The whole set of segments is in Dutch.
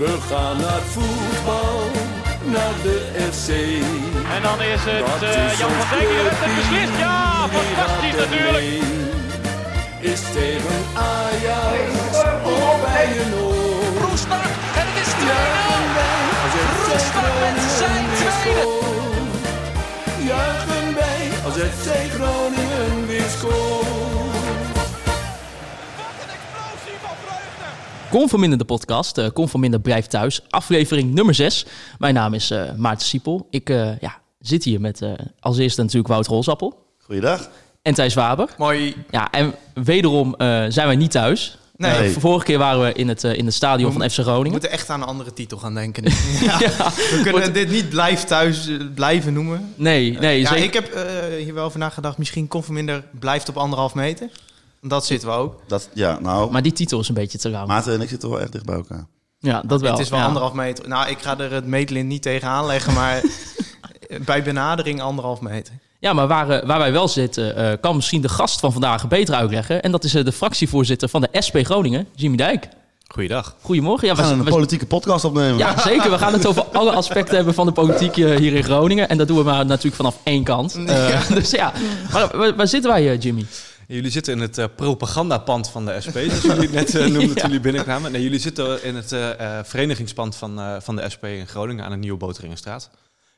We gaan naar voetbal, naar de FC. En dan is het Dat uh, is Jan van Dijk die heeft het beslist. Ja, fantastisch natuurlijk. Is tegen Ajax of bij een oor. Roestak en het is 2-0. Juichen wij als FC Roestak met zijn tweede. Juichen wij als FC Groningen weer scoort. Kom van Minder de podcast. eh Kom van Minder blijft thuis. Aflevering nummer 6. Mijn naam is eh, Maarten Siepel. Ik eh, ja, zit hier met eh, als eerste natuurlijk Wout Rolsappel. Goeiedag. En Thijs Waber. Mooi. Ja, en wederom eh, zijn wij niet thuis. Nee. Eh, vorige keer waren we in het, eh, in het stadion van FC We Groningen. moeten echt aan een andere titel gaan denken. Ja. We kunnen dit niet blijf thuis eh, blijven noemen. Nee, nee, ja, zeker. ik heb eh, hier wel over nagedacht. Misschien Conforminder blijft op anderhalf meter. Dat zitten we ook. Dat, ja, nou, Maar die titel is een beetje te lang. Maarten en ik zitten wel echt dicht bij elkaar. Ja, dat wel. Het is wel ja. anderhalf meter. Nou, ik ga er het meetlint niet tegen aanleggen, maar bij benadering anderhalf meter. Ja, maar waar, eh, waar wij wel zitten, eh, kan misschien de gast van vandaag beter uitleggen. En dat is eh, de fractievoorzitter van de SP Groningen, Jimmy Dijk. Goeiedag. Goedemorgen. Ja, We gaan we- een we- politieke podcast opnemen. Ja, zeker. We gaan het over alle aspecten hebben van de politiek hier in Groningen. En dat doen we maar natuurlijk vanaf één kant. Eh, Dus ja, maar waar, waar zitten wij, Jimmy? Jullie zitten in het eh, propagandapand van de SP, zoals jullie het net eh, noemden Ja. toen jullie binnenkwamen. Nee, jullie zitten in het eh, eh, verenigingspand van, eh, van de SP in Groningen aan de Nieuwe Boteringenstraat.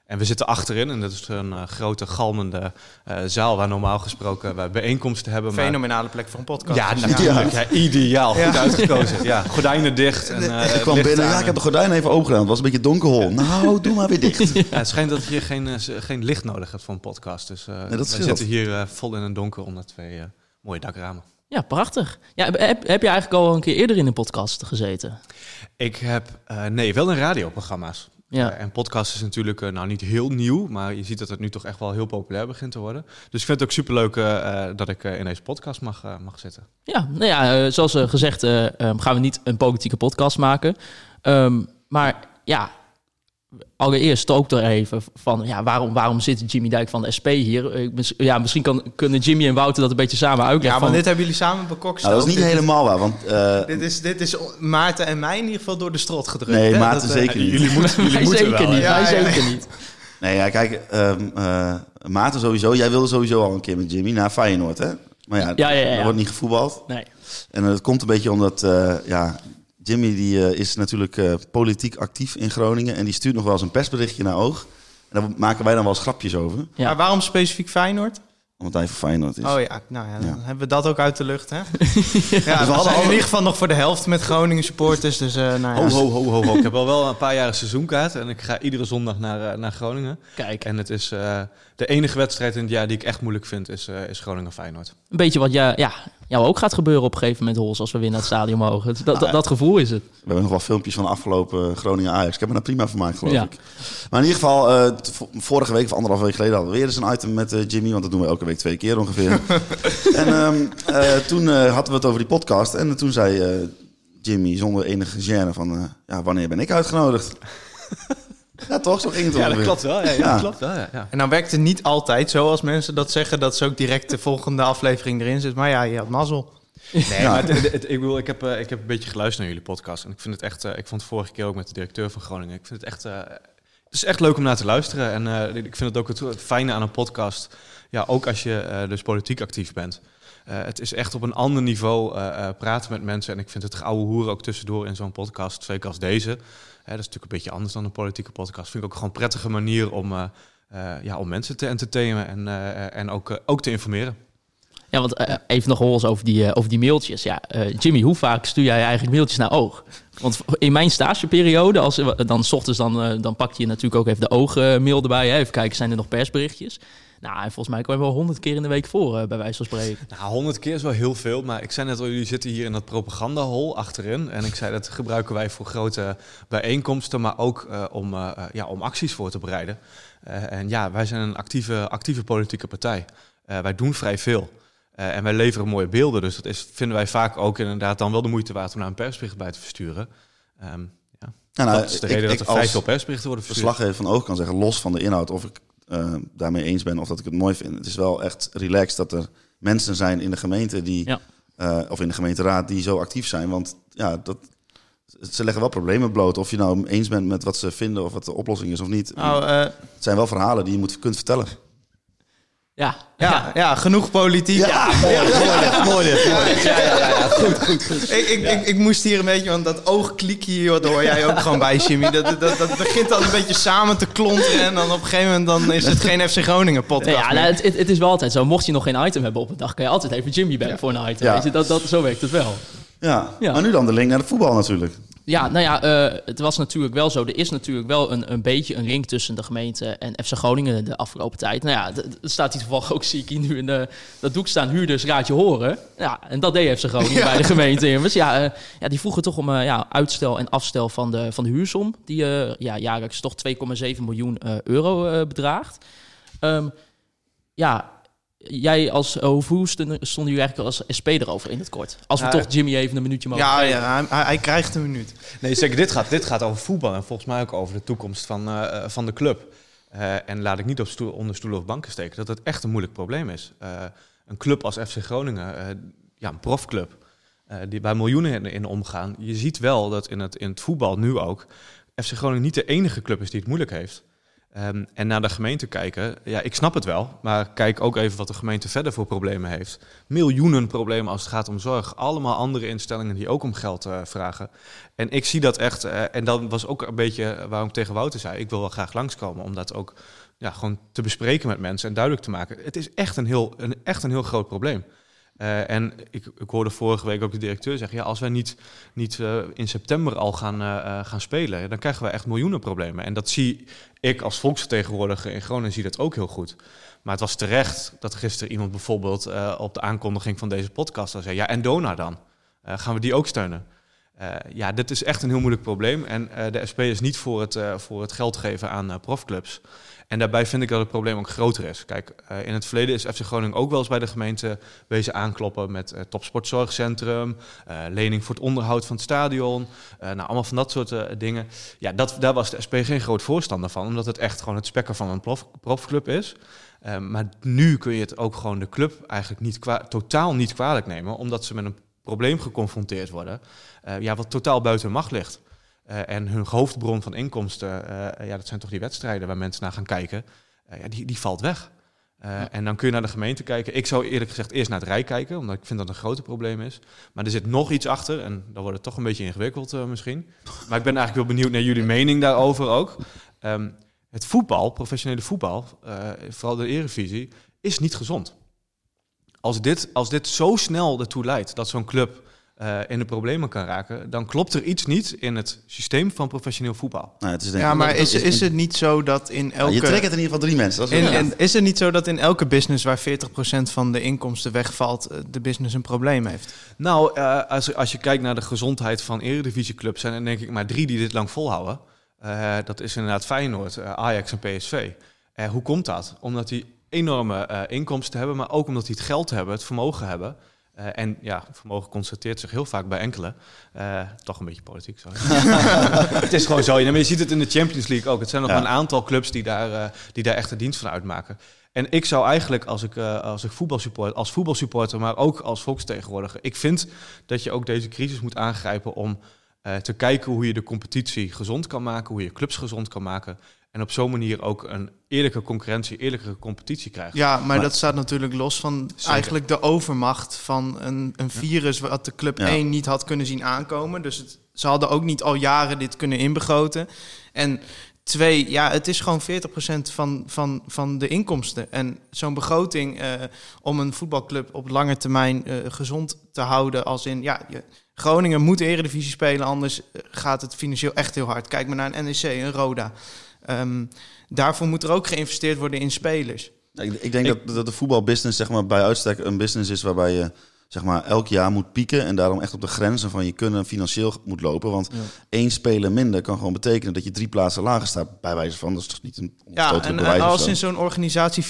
En we zitten achterin, en dat is een eh, grote galmende eh, zaal waar normaal gesproken wij bijeenkomsten hebben. maar- Fenomenale plek voor een podcast. Ja, natuurlijk. Ja. ideaal. Goed Ja. uitgekozen. Ja, gordijnen dicht. En, eh, Ik kwam binnen, ja, ik heb de gordijn even open gedaan. Het was een beetje donkerhol. Nou, doe maar weer dicht. Ja, het schijnt dat je geen, geen licht nodig hebt voor een podcast. Dus eh we zitten hier eh, vol in het donker onder twee eh, mooie dakramen. Ja, prachtig. Ja, heb, heb je eigenlijk al een keer eerder in een podcast gezeten? Ik heb, eh, nee, wel in radioprogramma's. Ja. Eh, en podcast is natuurlijk eh, nou niet heel nieuw, maar je ziet dat het nu toch echt wel heel populair begint te worden. Dus ik vind het ook superleuk eh, dat ik in deze podcast mag, mag zitten. Ja, nou ja, zoals gezegd eh, ehm, gaan we niet een politieke podcast maken. Ehm, maar ja, allereerst ook er even van... Ja, waarom, waarom zit Jimmy Dijk van de SP hier? Eh, ja, misschien kan, kunnen Jimmy en Wouter dat een beetje samen Ja, uitleggen. maar van- dit hebben jullie samen bekokst. Nou, dat is niet Dit helemaal waar, want... eh, Dit is, dit is Maarten en mij in ieder geval door de strot gedrukt. nee, hè? Maarten Dat, eh, zeker niet. Jullie moeten, jullie Hij moeten zeker wel. niet, Ja, hij ja, ja. zeker niet. Nee, ja, kijk, ehm eh, Maarten sowieso. Jij wilde sowieso al een keer met Jimmy naar Feyenoord, hè? Maar ja, Ja, ja, ja. er wordt niet gevoetbald. Nee. En dat komt een beetje omdat, eh, ja, Jimmy die, eh, is natuurlijk eh, politiek actief in Groningen. En die stuurt nog wel eens een persberichtje naar Oog. En daar maken wij dan wel eens grapjes over. Ja. Maar waarom specifiek Feyenoord? Omdat hij voor Feyenoord is. Oh ja, nou ja, dan Ja. hebben we dat ook uit de lucht, hè? ja, we, hadden zijn al- in ieder geval nog voor de helft met Groningen supporters, dus eh nou ja. Ho, ho, ho, ho, ho. Ik heb al wel een paar jaar een seizoenkaart en ik ga iedere zondag naar, naar Groningen. Kijk, En het is eh, de enige wedstrijd in het jaar die ik echt moeilijk vind, is, eh, is Groningen-Feyenoord. een beetje wat ja, ja, jou ook gaat gebeuren op een gegeven moment, Hols, als we weer naar het stadion mogen. Dat, dat, dat gevoel is het. We hebben nog wel filmpjes van de afgelopen Groningen-Ajax. Ik heb me daar prima van gemaakt, geloof Ja. ik. Maar in ieder geval, eh, vorige week of anderhalve week geleden hadden we weer eens een item met eh, Jimmy. Want dat doen we elke week twee keer ongeveer. en ehm, eh, toen eh, hadden we het over die podcast. En toen zei eh, Jimmy zonder enige gêne van... eh, ja, wanneer ben ik uitgenodigd? Ja, toch? Zo ging het Ja, dat ongeveer. klopt wel. Ja, ja, Ja. dat klopt wel. Ja, ja. En dan werkt het niet altijd zo als mensen dat zeggen, dat ze ook direct de volgende aflevering erin zit. Maar ja, je had mazzel. Nee, Ja. maar het- het- het- ik, bedoel, ik, heb, eh, ik heb een beetje geluisterd naar jullie podcast. En ik vind het echt, eh, ik vond het vorige keer ook met de directeur van Groningen. Ik vind het echt, eh, het is echt leuk om naar te luisteren. En eh, ik vind het ook het, het fijne aan een podcast. Ja, ook als je eh, dus politiek actief bent. Eh, het is echt op een ander niveau eh, praten met mensen. En ik vind het oude hoeren ook tussendoor in zo'n podcast, zeker als deze. Dat is natuurlijk een beetje anders dan een politieke podcast. Vind ik ook gewoon een prettige manier om, ja, om mensen te entertainen en, en ook, ook te informeren. Ja, want even nog hols over die, over die mailtjes. Ja, Jimmy, hoe vaak stuur jij eigenlijk mailtjes naar Oog? Want in mijn stageperiode, als, dan 's ochtends, dan, dan pak je natuurlijk ook even de Oog-mail erbij. Hè? Even kijken, zijn er nog persberichtjes? Nou, en volgens mij komen we wel honderd keer in de week voor, eh, bij wijze van spreken. Nou, honderd keer is wel heel veel, maar ik zei net al, jullie zitten hier in dat propagandahol achterin. En ik zei dat gebruiken wij voor grote bijeenkomsten, maar ook eh, om, eh, ja, om acties voor te bereiden. Eh, en ja, wij zijn een actieve, actieve politieke partij. Eh, wij doen vrij veel. Eh, en wij leveren mooie beelden, dus dat is, vinden wij vaak ook inderdaad dan wel de moeite waard om naar een persbericht bij te versturen. Ehm, ja. Ja, nou, dat is de ik- reden ik dat er vrij veel persberichten worden verstuurd. verslaggever van Oog kan zeggen, los van de inhoud, of ik eh, daarmee eens ben of dat ik het mooi vind. Het is wel echt relaxed dat er mensen zijn in de gemeente die, Ja. eh, of in de gemeenteraad die zo actief zijn. Want ja, dat ze leggen wel problemen bloot. Of je nou eens bent met wat ze vinden of wat de oplossing is of niet. Nou, eh, Het zijn wel verhalen die je moet, kunt vertellen. Ja, ja, ja, genoeg politiek. Ja, mooi dit. Ik, ik, ik, ik moest hier een beetje, want dat oogklikje hier, dat hoor jij ook gewoon bij, Jimmy. Dat, dat, dat begint dan een beetje samen te klonteren en dan op een gegeven moment dan is het geen FC Groningen podcast ja nou, het, het, het is wel altijd zo. Mocht je nog geen item hebben op een dag, kan je altijd even Jimmy bellen voor een item. Ja. Weet je, dat, dat, zo werkt het wel. Ja. Ja. maar nu dan de link naar het voetbal natuurlijk. Ja, nou ja, eh, het was natuurlijk wel zo. Er is natuurlijk wel een, een beetje een link tussen de gemeente en FC Groningen de afgelopen tijd. Nou ja, er staat hier toevallig ook, zie ik hier nu in de, dat doek staan, huurders raad je horen. Ja, en dat deed FC Groningen bij de gemeente immers. Ja, eh, ja, die vroegen toch om eh, ja, uitstel en afstel van de, van de huursom. Die eh, ja, jaarlijks toch 2,7 miljoen eh, euro eh, bedraagt. Ehm, ja, jij als, hoe stonden stonden jullie eigenlijk als SP erover in het kort? Als we Ja, toch Jimmy even een minuutje mogen Ja, geven. ja hij, krijgt een minuut. Nee, zeker. Dit gaat, dit gaat over voetbal en volgens mij ook over de toekomst van, eh, van de club. Eh, en laat ik niet op stoel, onder stoelen of banken steken dat het echt een moeilijk probleem is. Eh, een club als FC Groningen, eh, ja, een profclub, eh, die bij miljoenen in, in omgaan. Je ziet wel dat in het, in het voetbal nu ook FC Groningen niet de enige club is die het moeilijk heeft. Ehm, en naar de gemeente kijken, ja, ik snap het wel, maar kijk ook even wat de gemeente verder voor problemen heeft. Miljoenen problemen als het gaat om zorg. Allemaal andere instellingen die ook om geld eh, vragen. En ik zie dat echt, eh, en dat was ook een beetje waarom ik tegen Wouter zei, ik wil wel graag langskomen om dat ook ja, gewoon te bespreken met mensen en duidelijk te maken. Het is echt een heel, een, echt een heel groot probleem. Eh, en ik, ik hoorde vorige week ook de directeur zeggen: ja, als wij niet, niet eh, in september al gaan, eh, gaan spelen, dan krijgen we echt miljoenen problemen. En dat zie ik als volksvertegenwoordiger in Groningen zie dat ook heel goed. Maar het was terecht dat gisteren iemand bijvoorbeeld op de aankondiging van deze podcast zei: ja, en Dona dan? Gaan we die ook steunen? Ja, dit is echt een heel moeilijk probleem. En de SP is niet voor het, voor het geld geven aan profclubs. En daarbij vind ik dat het probleem ook groter is. Kijk, eh, in het verleden is FC Groningen ook wel eens bij de gemeente wezen aankloppen met eh, topsportzorgcentrum, eh, lening voor het onderhoud van het stadion, nou allemaal van dat soort dingen. Ja, dat, daar was de SP geen groot voorstander van, omdat het echt gewoon het spekken van een prof, profclub is. Maar nu kun je het ook gewoon de club eigenlijk niet totaal niet kwalijk nemen, omdat ze met een probleem geconfronteerd worden, ja, wat totaal buiten macht ligt. Eh, en hun hoofdbron van inkomsten, eh, ja, dat zijn toch die wedstrijden waar mensen naar gaan kijken, eh, ja, die, die valt weg. En dan kun je naar de gemeente kijken. Ik zou eerlijk gezegd eerst naar het Rijk kijken, omdat ik vind dat een groot probleem is. Maar er zit nog iets achter en dan wordt het toch een beetje ingewikkeld misschien. Maar ik ben eigenlijk wel benieuwd naar jullie mening daarover ook. Ehm, het voetbal, professionele voetbal, vooral de Eredivisie, is niet gezond. Als dit, als dit zo snel ertoe leidt dat zo'n club eh, in de problemen kan raken, dan klopt er iets niet in het systeem van professioneel voetbal. Nou, het is denk Ja, maar is, is het niet zo dat in Ja, elke... je trekt het in ieder geval drie mensen. Dat is In, is het niet zo dat in elke business waar 40% van de inkomsten wegvalt, eh, de business een probleem heeft? Nou, eh, als, als je kijkt naar de gezondheid van eredivisieclubs, zijn er denk ik maar drie die dit lang volhouden. Eh, dat is inderdaad Feyenoord, Ajax en PSV. Eh, hoe komt dat? Omdat die enorme eh, inkomsten hebben, maar ook omdat die het geld hebben, het vermogen hebben. Eh, en ja, vermogen constateert zich heel vaak bij enkele. Eh, toch een beetje politiek, sorry. het is gewoon zo. Je ziet het in de Champions League ook. Het zijn nog Ja. een aantal clubs die daar, eh, die daar echt de dienst van uitmaken. En ik zou eigenlijk, als ik, eh, als ik voetbalsupport, als voetbalsupporter, maar ook als volksvertegenwoordiger, ik vind dat je ook deze crisis moet aangrijpen om eh, te kijken hoe je de competitie gezond kan maken, hoe je clubs gezond kan maken. En op zo'n manier ook een eerlijke concurrentie, eerlijkere competitie krijgt. Ja, maar, Maar- dat staat natuurlijk los van Zeker. eigenlijk de overmacht van een, een virus wat de club Ja. 1 niet had kunnen zien aankomen. Dus het, ze hadden ook niet al jaren dit kunnen inbegroten. En twee, ja, het is gewoon 40% van, van, van de inkomsten. En zo'n begroting eh, om een voetbalclub op lange termijn eh, gezond te houden, als in, ja, je, Groningen moet de Eredivisie spelen, anders eh, gaat het financieel echt heel hard. Kijk maar naar een NEC, een Roda. Ehm, daarvoor moet er ook geïnvesteerd worden in spelers. Ik, ik denk dat, dat de voetbalbusiness zeg maar, bij uitstek een business is waarbij je zeg maar, elk jaar moet pieken en daarom echt op de grenzen van je kunnen financieel moet lopen. Want één speler minder kan gewoon betekenen dat je drie plaatsen lager staat, bij wijze van. Dat is toch niet een Ja, en bewijs eh, als zo. in zo'n organisatie 40%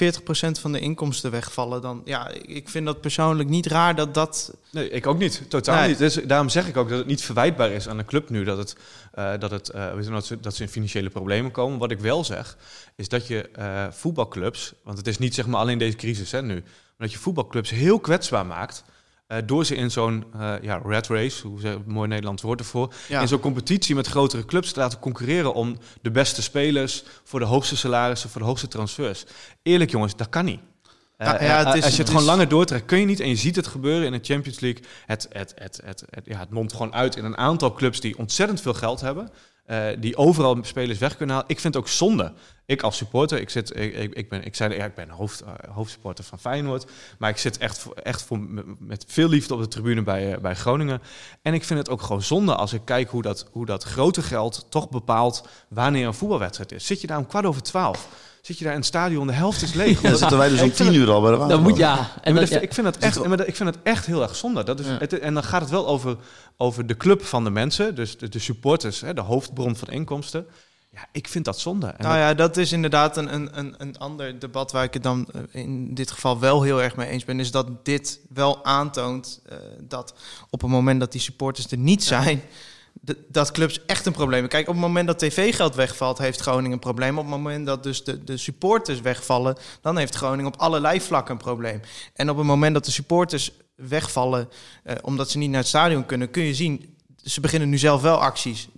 van de inkomsten wegvallen, dan ja, ik vind dat persoonlijk niet raar dat dat. Nee, ik ook niet. Totaal Nee. niet. Dus daarom zeg ik ook dat het niet verwijtbaar is aan de club nu dat, het, eh, dat, het, eh, weet je, dat, ze, dat ze in financiële problemen komen. Wat ik wel zeg, is dat je eh, voetbalclubs, want het is niet zeg maar alleen deze crisis hè, nu, maar dat je voetbalclubs heel kwetsbaar maakt eh, door ze in zo'n eh, ja, red race, hoe ze mooi Nederlands woord ervoor, Ja. in zo'n competitie met grotere clubs te laten concurreren om de beste spelers voor de hoogste salarissen, voor de hoogste transfers. Eerlijk jongens, dat kan niet. Ja, ja, het eh, is- als je het het gewoon is- langer doortrekt, kun je niet. En je ziet het gebeuren in de Champions League. Het, het, het, het, het, ja, het mondt gewoon uit in een aantal clubs die ontzettend veel geld hebben. Eh, die overal spelers weg kunnen halen. Ik vind het ook zonde. Ik als supporter, ik, zit, ik, ben, ik, zei, ik ben hoofd, eh, hoofdsupporter van Feyenoord. Maar ik zit echt, echt voor, met, met veel liefde op de tribune bij, eh, bij Groningen. En ik vind het ook gewoon zonde als ik kijk hoe dat, hoe dat grote geld toch bepaalt wanneer een voetbalwedstrijd is. Zit je daar om kwart over twaalf? Zit je daar in het stadion, de helft is leeg. Ja, dan zitten wij dus om tien uur al bij de Dan waterband. moet ja. en dat, ja. ik, vind het echt, maar dat- ik vind het echt heel erg zonde. Dat is, Ja. het, en dan gaat het wel over, over de club van de mensen, dus de, de supporters, hè, de hoofdbron van inkomsten. Ja, ik vind dat zonde. En Nou ja, dat is inderdaad een, een, een, een ander debat waar ik het dan eh, in dit geval wel heel erg mee eens ben. Is dat dit wel aantoont eh, dat op het moment dat die supporters er niet zijn, dat clubs echt een probleem. Kijk, op het moment dat tv-geld wegvalt, heeft Groningen een probleem. Op het moment dat dus de, de supporters wegvallen, dan heeft Groningen op allerlei vlakken een probleem. En op het moment dat de supporters wegvallen, eh, omdat ze niet naar het stadion kunnen, kun je zien. Ze beginnen nu zelf wel acties.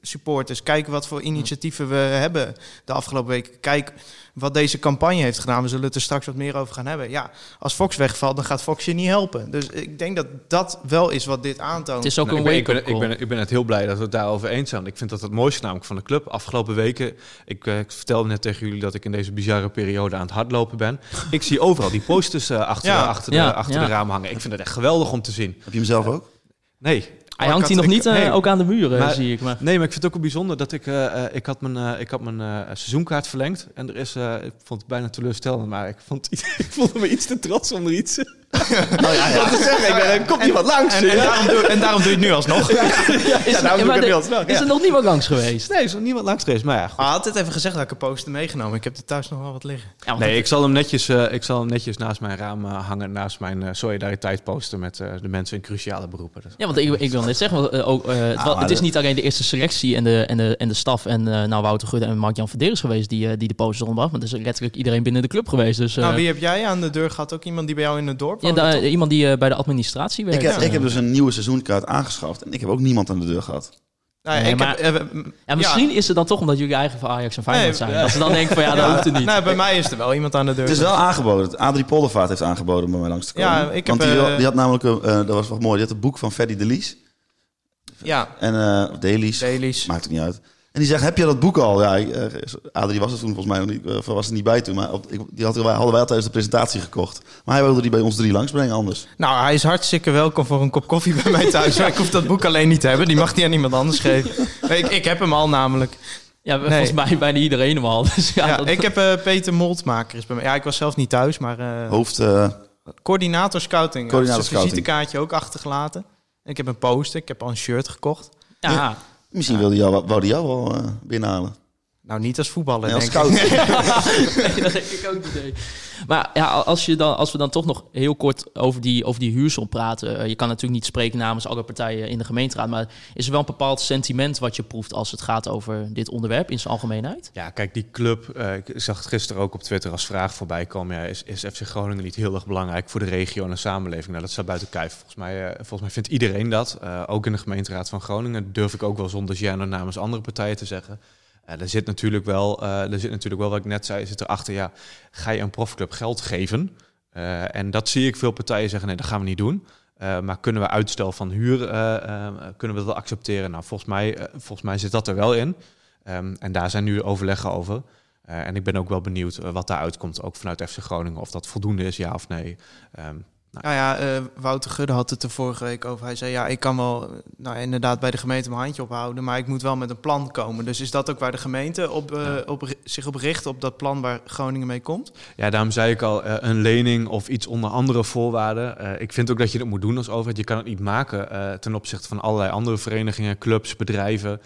Supporters, kijk wat voor initiatieven we hebben de afgelopen week. Kijk wat deze campagne heeft gedaan. We zullen het er straks wat meer over gaan hebben. Ja, als Fox wegvalt, dan gaat Fox je niet helpen. Dus ik denk dat dat wel is wat dit aantoont. Het is ook Nou, een ik, ben, ik, ben, ik, ben, ik ben het heel blij dat we het daarover eens zijn. Ik vind dat het mooiste namelijk van de club. Afgelopen weken, ik, eh, ik vertelde net tegen jullie dat ik in deze bizarre periode aan het hardlopen ben. Ik zie overal die posters eh, achter, Ja. achter, Ja, de, achter ja. de ramen hangen. Ik vind het echt geweldig om te zien. Heb je hem zelf ook? Nee, Hij hangt hier nog niet eh, nee. ook aan de muren, Maar- zie ik. Maar. Nee, maar ik vind het ook wel bijzonder dat ik... eh, eh, ik had mijn, ik had mijn seizoenkaart verlengd. En er is... ik vond het bijna teleurstellend, maar ik vond, ik vond me iets te trots om er iets... Nou ja, ja. te zeggen. Ik ben, er komt iemand langs. En, en, daarom doe, en daarom doe je het nu alsnog. Ja, doe ik het is er nog niemand langs geweest? Nee, er is nog niemand langs geweest. Maar ja, goed. Had het even gezegd dat ik een poster meegenomen. Ik heb er thuis nog wel wat liggen. Nee, het- ik zal hem netjes, eh, ik zal hem netjes naast mijn raam eh, hangen, naast mijn eh, solidariteit posten met eh, de mensen in cruciale beroepen. Dus- Ja, want ik, ik wil net zeggen, want, ook, eh, het, het is niet alleen de eerste selectie en de, en de, en de staf en eh, nou, Wouter Gudde en Mark-Jan Verderes geweest die, eh, die de posters rondbracht. Maar er is letterlijk iedereen binnen de club geweest. Dus, eh, nou, wie heb jij aan de deur gehad? Ook iemand die bij jou in het dorp ja, toch? iemand die eh, bij de administratie werkt. Ik heb, eh. ik heb dus een nieuwe seizoenkaart aangeschaft en ik heb ook niemand aan de deur gehad. Nou, Nee, ik maar- heb, eh, ja, misschien is het dan toch omdat jullie eigen van Ajax en Feyenoord Nee, zijn. Dat ze dan denken van ja, dat hoeft het niet. Nou, bij mij is er wel iemand aan de deur. Het is wel aangeboden. Adrie Poldervaart heeft aangeboden om bij mij langs te komen. Ja, ik heb, Want die, eh, die had namelijk, een, eh, dat was wel mooi, die had een boek van Ferdy de Lies. Ja, En, eh dailies. Maakt het niet uit. En die zegt, heb je dat boek al? Ja, eh, Adrie was er toen volgens mij nog niet, eh, was er niet bij toen. Maar op, ik, die had, hadden wij al tijdens de presentatie gekocht. Maar hij wilde die bij ons drie langsbrengen anders. Nou, hij is hartstikke welkom voor een kop koffie bij mij thuis. Maar ik hoef dat boek alleen niet te hebben. Die mag hij aan iemand anders geven. Ik, ik heb hem al namelijk. Ja, volgens mij bijna iedereen hem al. Dus ja, Ja, dat- ik heb eh, Peter Moltmaker is bij mij. Ja, ik was zelf niet thuis, maar eh, Hoofd, eh, coördinator scouting. Coördinator scouting. visitekaartje ook achtergelaten. Ik heb een poster, ik heb al een shirt gekocht. ja. Misschien wilde jou, wou die jou wel eh, binnenhalen. Nou, niet als voetballer, Nee, als denk ik. Nee, dat denk ik ook niet. nee. Maar ja, als, je dan, als we dan toch nog heel kort over die, over die huursom praten. eh, je kan natuurlijk niet spreken namens alle partijen in de gemeenteraad. Maar is er wel een bepaald sentiment wat je proeft als het gaat over dit onderwerp in zijn algemeenheid? Ja, kijk, die club, eh, ik zag het gisteren ook op Twitter als vraag voorbij komen. Ja, is, is FC Groningen niet heel erg belangrijk voor de regio en de samenleving? Nou, dat staat buiten kijf. Volgens mij, eh, volgens mij vindt iedereen dat. Eh, ook in de gemeenteraad van Groningen durf ik ook wel zonder gêne namens andere partijen te zeggen. Er zit natuurlijk wel, eh, er zit natuurlijk wel, wat ik net zei, zit erachter, ja, ga je een profclub geld geven? Eh, en dat zie ik veel partijen zeggen, nee, dat gaan we niet doen. Eh, maar kunnen we uitstel van huur, kunnen we dat accepteren? Nou, volgens mij, volgens mij zit dat er wel in. Ehm, en daar zijn nu overleggen over. En ik ben ook wel benieuwd wat daaruit komt, ook vanuit FC Groningen, of dat voldoende is, ja of nee. Ehm, Nou ja, eh, Wouter Gudde had het er vorige week over. Hij zei, ja, ik kan wel eh, nou, inderdaad bij de gemeente mijn handje ophouden... maar ik moet wel met een plan komen. Dus is dat ook waar de gemeente op, eh, op, zich op richt, op dat plan waar Groningen mee komt? Ja, daarom zei ik al, een lening of iets onder andere voorwaarden. Ik vind ook dat je dat moet doen als overheid. Je kan het niet maken ten opzichte van allerlei andere verenigingen, clubs, bedrijven,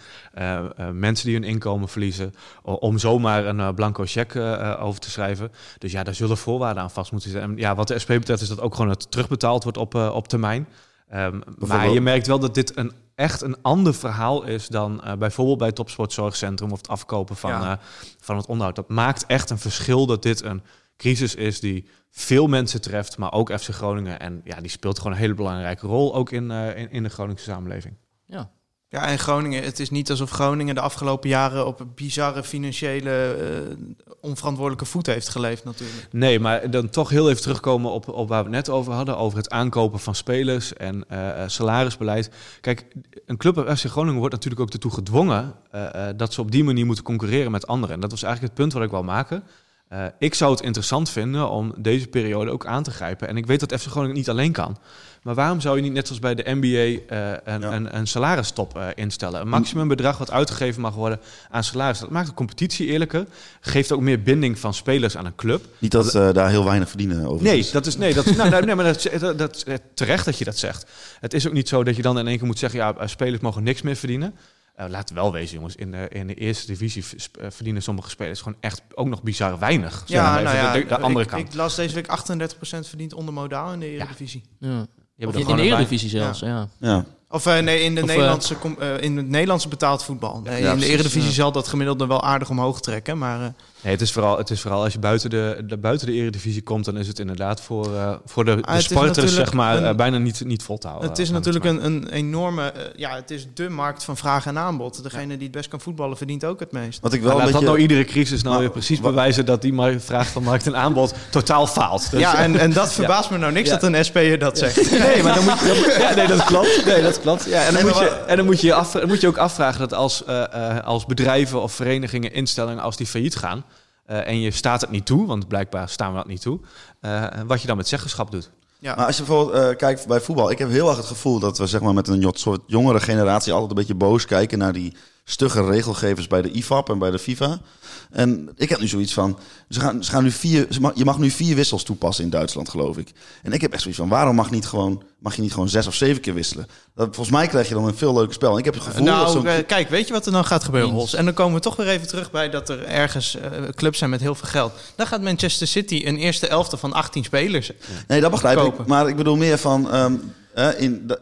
mensen die hun inkomen verliezen, om zomaar een blanco cheque over te schrijven. Dus ja, daar zullen voorwaarden aan vast moeten zitten. En ja, wat de SP betreft is dat ook gewoon het terugbetaald wordt op, eh, op termijn. Ehm, maar je merkt wel dat dit een, echt een ander verhaal is dan eh, bijvoorbeeld bij het Topsportzorgcentrum of het afkopen van, Ja. eh, van het onderhoud. Dat maakt echt een verschil dat dit een crisis is die veel mensen treft, maar ook FC Groningen. En ja, die speelt gewoon een hele belangrijke rol, ook in, eh, in, in de Groningse samenleving. Ja. Ja, en Groningen, het is niet alsof Groningen de afgelopen jaren op een bizarre financiële eh, onverantwoordelijke voet heeft geleefd natuurlijk. Nee, maar dan toch heel even terugkomen op, op waar we het net over hadden, over het aankopen van spelers en eh, eh, salarisbeleid. Kijk, een club als FC Groningen wordt natuurlijk ook ertoe gedwongen dat ze op die manier moeten concurreren met anderen. En dat was eigenlijk het punt wat ik wil maken. Ik zou het interessant vinden om deze periode ook aan te grijpen. En ik weet dat FC Groningen niet alleen kan. Maar waarom zou je niet net zoals bij de NBA eh, een, Ja. een, een salarisstop eh, instellen? Een maximumbedrag wat uitgegeven mag worden aan salaris. Dat maakt de competitie eerlijker. Geeft ook meer binding van spelers aan een club. Niet dat ze daar heel weinig verdienen over. Nee, dat is, nee, dat, is- nou, nee maar dat, is- dat, terecht dat je dat zegt. Het is ook niet zo dat je dan in één keer moet zeggen... ja, eh, spelers mogen niks meer verdienen. Eh laten we wel wezen, jongens. In de, in de eerste divisie eh, verdienen sommige spelers gewoon echt ook nog bizar weinig. Zeg maar Ja, nou ja, de, de andere ik, kant. ik las deze week 38% verdient onder modaal in de Eredivisie. ja. Je hebt In, de Eredivisie zelfs, ja. Ja. Of eh, nee, in, de Of, eh, Nederlandse, eh, in het Nederlandse betaald voetbal. Nee, Ja, in de Eredivisie ja. zal dat gemiddelde wel aardig omhoog trekken. Maar eh, Nee, het is vooral, het is vooral als je buiten de, de, buiten de eredivisie komt, dan is het inderdaad voor, eh, voor de, Ah, sporters zeg maar, een- eh, bijna niet, niet vol te houden. het is natuurlijk een, een enorme... eh, ja, het is de markt van vraag en aanbod. Degene die het best kan voetballen verdient ook het meest. Wat ik Maar wel een laat dat nou iedere crisis nou Maar weer precies wat- bewijzen dat die mar- vraag van markt en aanbod totaal faalt. Dus, ja, en, en dat verbaast me nou niks Ja. dat een SP'er dat zegt. Nee, maar dan moet je, ja, nee, dat klopt. Nee, dat klopt. Ja, en dan moet je, maar en dan moet je, je af, moet je ook afvragen dat als, eh, eh, als bedrijven of verenigingen, instellingen, als die failliet gaan eh, en je staat het niet toe, want blijkbaar staan we dat niet toe, eh, wat je dan met zeggenschap doet. Ja. Maar als je bijvoorbeeld eh, kijkt bij voetbal, ik heb heel erg het gevoel dat we zeg maar, met een soort jongere generatie altijd een beetje boos kijken naar die stugge regelgevers bij de IFAB en bij de FIFA. En ik heb nu zoiets van, ze gaan, ze gaan nu vier, ze mag, je mag nu vier wissels toepassen in Duitsland, geloof ik. En ik heb echt zoiets van, waarom mag, niet gewoon, mag je niet gewoon zes of zeven keer wisselen? Dat, volgens mij krijg je dan een veel leuker spel. En ik heb het gevoel dat Nou, zo'n... eh, kijk, weet je wat er dan gaat gebeuren. Hols? En dan komen we toch weer even terug bij dat er ergens eh, clubs zijn met heel veel geld. Dan gaat Manchester City een eerste elfte van 18 spelers. Nee, dat begrijp ik. Maar ik bedoel meer van... ehm, eh, in de,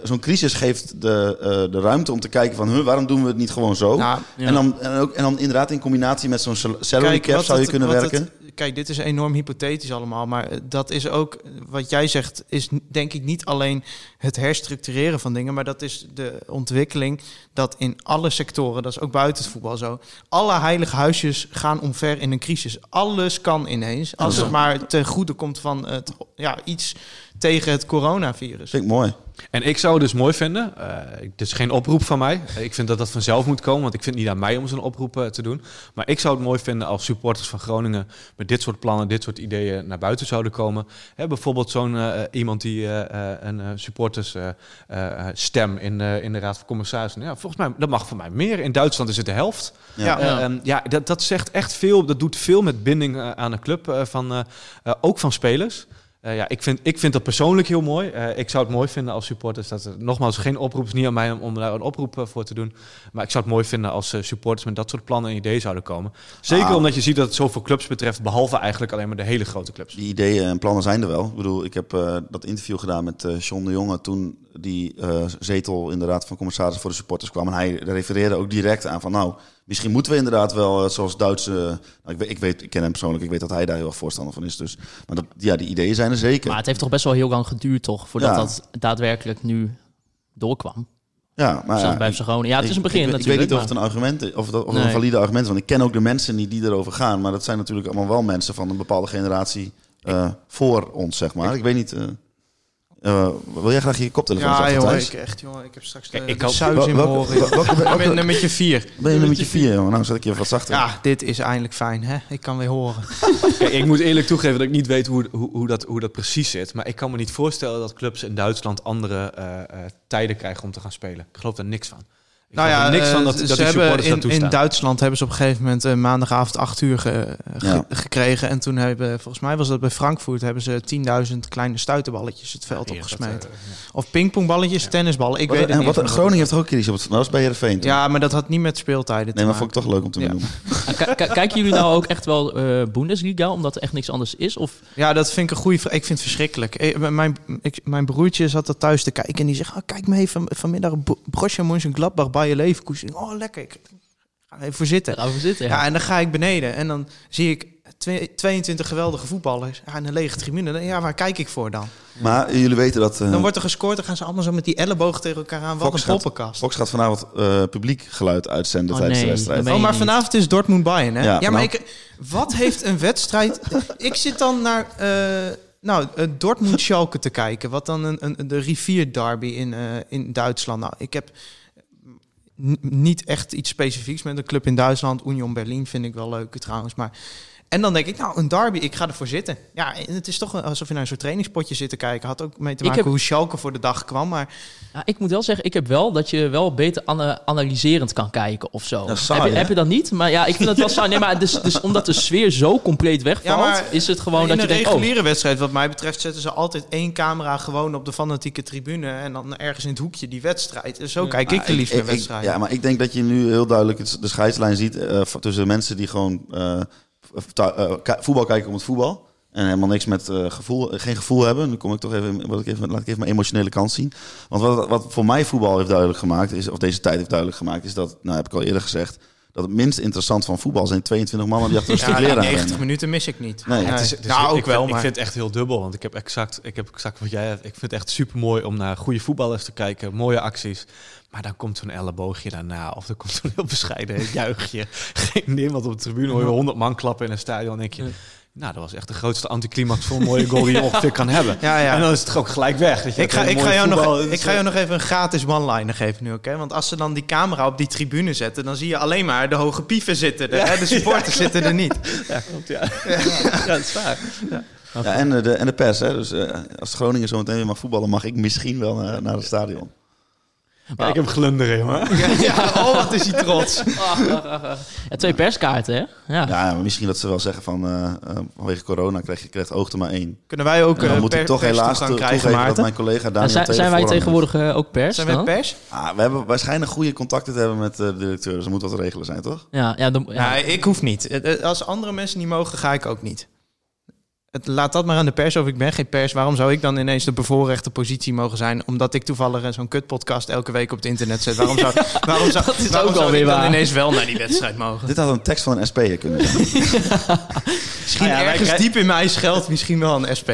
eh, Zo'n crisis geeft de, eh, de ruimte om te kijken van... Huh, waarom doen we het niet gewoon zo? Nou, Ja. en, dan, en, ook, en dan inderdaad in combinatie met zo'n sal- salary cap zou je het- kunnen werken. het- kijk, dit is enorm hypothetisch allemaal. Maar eh, dat is ook, wat jij zegt, is denk ik niet alleen het herstructureren van dingen. Maar dat is de ontwikkeling dat in alle sectoren, dat is ook buiten het voetbal zo. Alle heilige huisjes gaan omver in een crisis. Alles kan ineens. Als het maar ten goede komt van het, ja, iets tegen het coronavirus. Vind ik mooi. En ik zou het dus mooi vinden, eh het is geen oproep van mij, ik vind dat dat vanzelf moet komen, want ik vind het niet aan mij om zo'n oproep eh, te doen. Maar ik zou het mooi vinden als supporters van Groningen met dit soort plannen, dit soort ideeën naar buiten zouden komen. Hè, bijvoorbeeld zo'n eh, iemand die eh, eh, een supportersstem stem in, de in de Raad van Commissarissen. Ja, volgens mij, dat mag voor mij meer. In Duitsland is het de helft. Ja. Ja. Eh, Ja. ehm, ja, dat, dat zegt echt veel. Dat doet veel met binding eh, aan een club, eh, van, ook van spelers. Eh, ja, ik vind, ik vind dat persoonlijk heel mooi. Eh, ik zou het mooi vinden als supporters. Dat er, nogmaals, geen oproep is niet aan mij om, om daar een oproep eh, voor te doen. Maar ik zou het mooi vinden als supporters met dat soort plannen en ideeën zouden komen. Zeker Ah. omdat je ziet dat het zoveel clubs betreft, behalve eigenlijk alleen maar de hele grote clubs. Die ideeën en plannen zijn er wel. Ik bedoel, ik heb dat interview gedaan met John de Jonge... toen die zetel in de Raad van Commissarissen voor de supporters kwam. En hij refereerde ook direct aan van... nou, misschien moeten we inderdaad wel, eh, zoals Duitse... nou, ik, weet, ik, weet, ik ken hem persoonlijk, ik weet dat hij daar heel erg voorstander van is. Dus, maar dat, ja, die ideeën zijn er zeker. Maar het heeft toch best wel heel lang geduurd, toch? Voordat Ja. dat daadwerkelijk nu doorkwam. ja, maar ja, bij. Ja, het is een begin ik, ik, weet niet of het een argument is, of, dat, of Nee. een valide argument is. Want ik ken ook de mensen niet die erover gaan. Maar dat zijn natuurlijk allemaal wel mensen van een bepaalde generatie eh, voor ons, zeg maar. Ik, weet niet... eh, eh, wil jij graag je koptelefoon Ja, jongen, ik echt, jongen, ik heb straks de, ik de suis in mijn oren. Ik ben nummertje 4. Ben je nummertje 4, jongen? Nou, zet ik je even wat zachter. Ja, dit is eindelijk fijn, hè? Ik kan weer horen. Kijk, ik moet eerlijk toegeven dat ik niet weet hoe, hoe, hoe, dat, hoe dat precies zit. Maar ik kan me niet voorstellen dat clubs in Duitsland andere eh, eh, tijden krijgen om te gaan spelen. Ik geloof daar niks van. Ik Nou ja, niks van eh, dat, dat ze die hebben in. Duitsland hebben ze op een gegeven moment eh, maandagavond 8 uur ge- ge- Ja. gekregen. En toen hebben, volgens mij was dat bij Frankfurt, hebben ze 10.000 kleine stuiterballetjes het veld Ja, opgesmeten. eh, ja. Of pingpongballetjes, tennisballen. Ik Wat, weet het en niet. wat. Groningen heeft er ook crisis op het... Dat is bij Heerenveen. toen. Ja, maar dat had niet met speeltijden te nee, maar maken. vond ik toch leuk om te k- Kijken jullie nou ook echt wel eh Bundesliga, omdat er echt niks anders is? Of Ja, dat vind ik een goede vraag. Ik vind het verschrikkelijk. Mijn, ik, mijn broertje zat er thuis te kijken en die zegt... Oh, kijk mee van, vanmiddag Bo- Borussia Mönchengladbach bij je Leverkusen. Oh, lekker. Ik ga even voor zitten. erover zitten? Ja. Ja. en dan ga ik beneden en dan zie ik Twee- 22 geweldige voetballers. Ja, en een lege tribune. Dan- Ja, waar kijk ik voor dan? Maar jullie weten dat... eh, Dan wordt er gescoord, dan gaan ze allemaal zo met die ellebogen tegen elkaar aan. Wat Fox een gaat- poppenkast. Fox gaat vanavond eh, publiek geluid uitzenden Oh, tijdens de wedstrijd. Oh, maar vanavond is Dortmund-Bayern, hè? Ja, Ja, maar ik, wat heeft een wedstrijd... ik zit dan naar eh, nou, Dortmund-Schalke te kijken. Wat dan een, een, de rivier-derby in, eh, in Duitsland. Nou, ik heb niet echt iets specifieks met een club in Duitsland. Union Berlin vind ik wel leuk trouwens, maar... En dan denk ik, nou, een derby, ik ga ervoor zitten. Ja, en het is toch alsof je naar een soort trainingspotje zit te kijken. Had ook mee te maken heb- hoe Schalke voor de dag kwam, maar... Ja, ik moet wel zeggen, ik heb wel dat je wel beter ana- analyserend kan kijken of zo. Dat is saai, heb, je, heb je dat niet? Maar ja, ik vind het wel saai. Nee, maar dus, dus omdat de sfeer zo compleet wegvalt, Ja, maar is het gewoon in dat je een denkt, oh, reguliere wedstrijd, wat mij betreft, zetten ze altijd één camera gewoon op de fanatieke tribune en dan ergens in het hoekje die wedstrijd. En zo kijk ik de liefst naar wedstrijden. Ja, maar ik denk dat je nu heel duidelijk de scheidslijn ziet eh, tussen mensen die gewoon eh, voetbal kijken om het voetbal. En helemaal niks met eh, gevoel, eh, geen gevoel hebben. Nu kom ik toch even, wat ik even, laat ik even mijn emotionele kant zien. Want wat, wat voor mij voetbal heeft duidelijk gemaakt, is, of deze tijd heeft duidelijk gemaakt, is dat, nou heb ik al eerder gezegd, dat het minst interessant van voetbal zijn 22 mannen die achter een Ja, stuk die leren 90 aanrennen. minuten mis ik niet. Nee, Nee. het is, het is- nou, ook ik wel, vind, maar... Ik vind het echt heel dubbel, want ik heb exact, ik heb exact wat jij hebt. Ik vind het echt super mooi om naar goede voetballers te kijken, mooie acties. Maar dan komt zo'n elleboogje daarna, of er komt zo'n heel bescheiden juichje. Geen niemand op de tribune, hoor je honderd man klappen in een stadion. Dan denk je, nou, dat was echt de grootste anticlimax voor een mooie goal die je ongeveer kan hebben. Ja, ja. En dan is het toch ook gelijk weg. dat je Ik ga, ik, ga jou voetbal. nog, ik ga jou nog even een gratis one-liner geven nu, oké? Want als ze dan die camera op die tribune zetten, dan zie je alleen maar de hoge pieven zitten er. hè? De supporters zitten er niet. Ja, klopt, ja. ja, dat is waar. Ja, en, eh, de, en de pers. Hè? Dus eh, als Groningen zo meteen weer mag voetballen, mag ik misschien wel naar, naar het stadion. Ja, ik heb glunderen, jongen. Ja, oh, wat is hij trots. ja, twee perskaarten, hè? Ja. Ja, maar misschien dat ze wel zeggen van eh, eh, vanwege corona krijg je krijgt oog er maar één. Kunnen wij ook En dan eh, moet ik toch helaas perstoegang to- krijgen, toegeven dat mijn collega Ja, Daniel zijn, zijn wij tegenwoordig ook pers Zijn wij pers? Ah, we hebben waarschijnlijk goede contacten te hebben met eh, de directeur, dus er moet wat regelen zijn, toch? Ja, ja, dan, ja. Ja, ik hoef niet. Als andere mensen niet mogen, ga ik ook niet. Het, laat dat maar aan de pers of ik ben geen pers. Waarom zou ik dan ineens de bevoorrechte positie mogen zijn? Omdat ik toevallig zo'n kutpodcast elke week op het internet zet. Waarom zou, waarom zou, Dat is waarom ook zou alweer ik dan waar. ineens wel naar die wedstrijd mogen? Dit had een tekst van een SP'er kunnen zijn. Misschien Nou ja, ergens krijgen- diep in mij schuilt misschien wel een SP.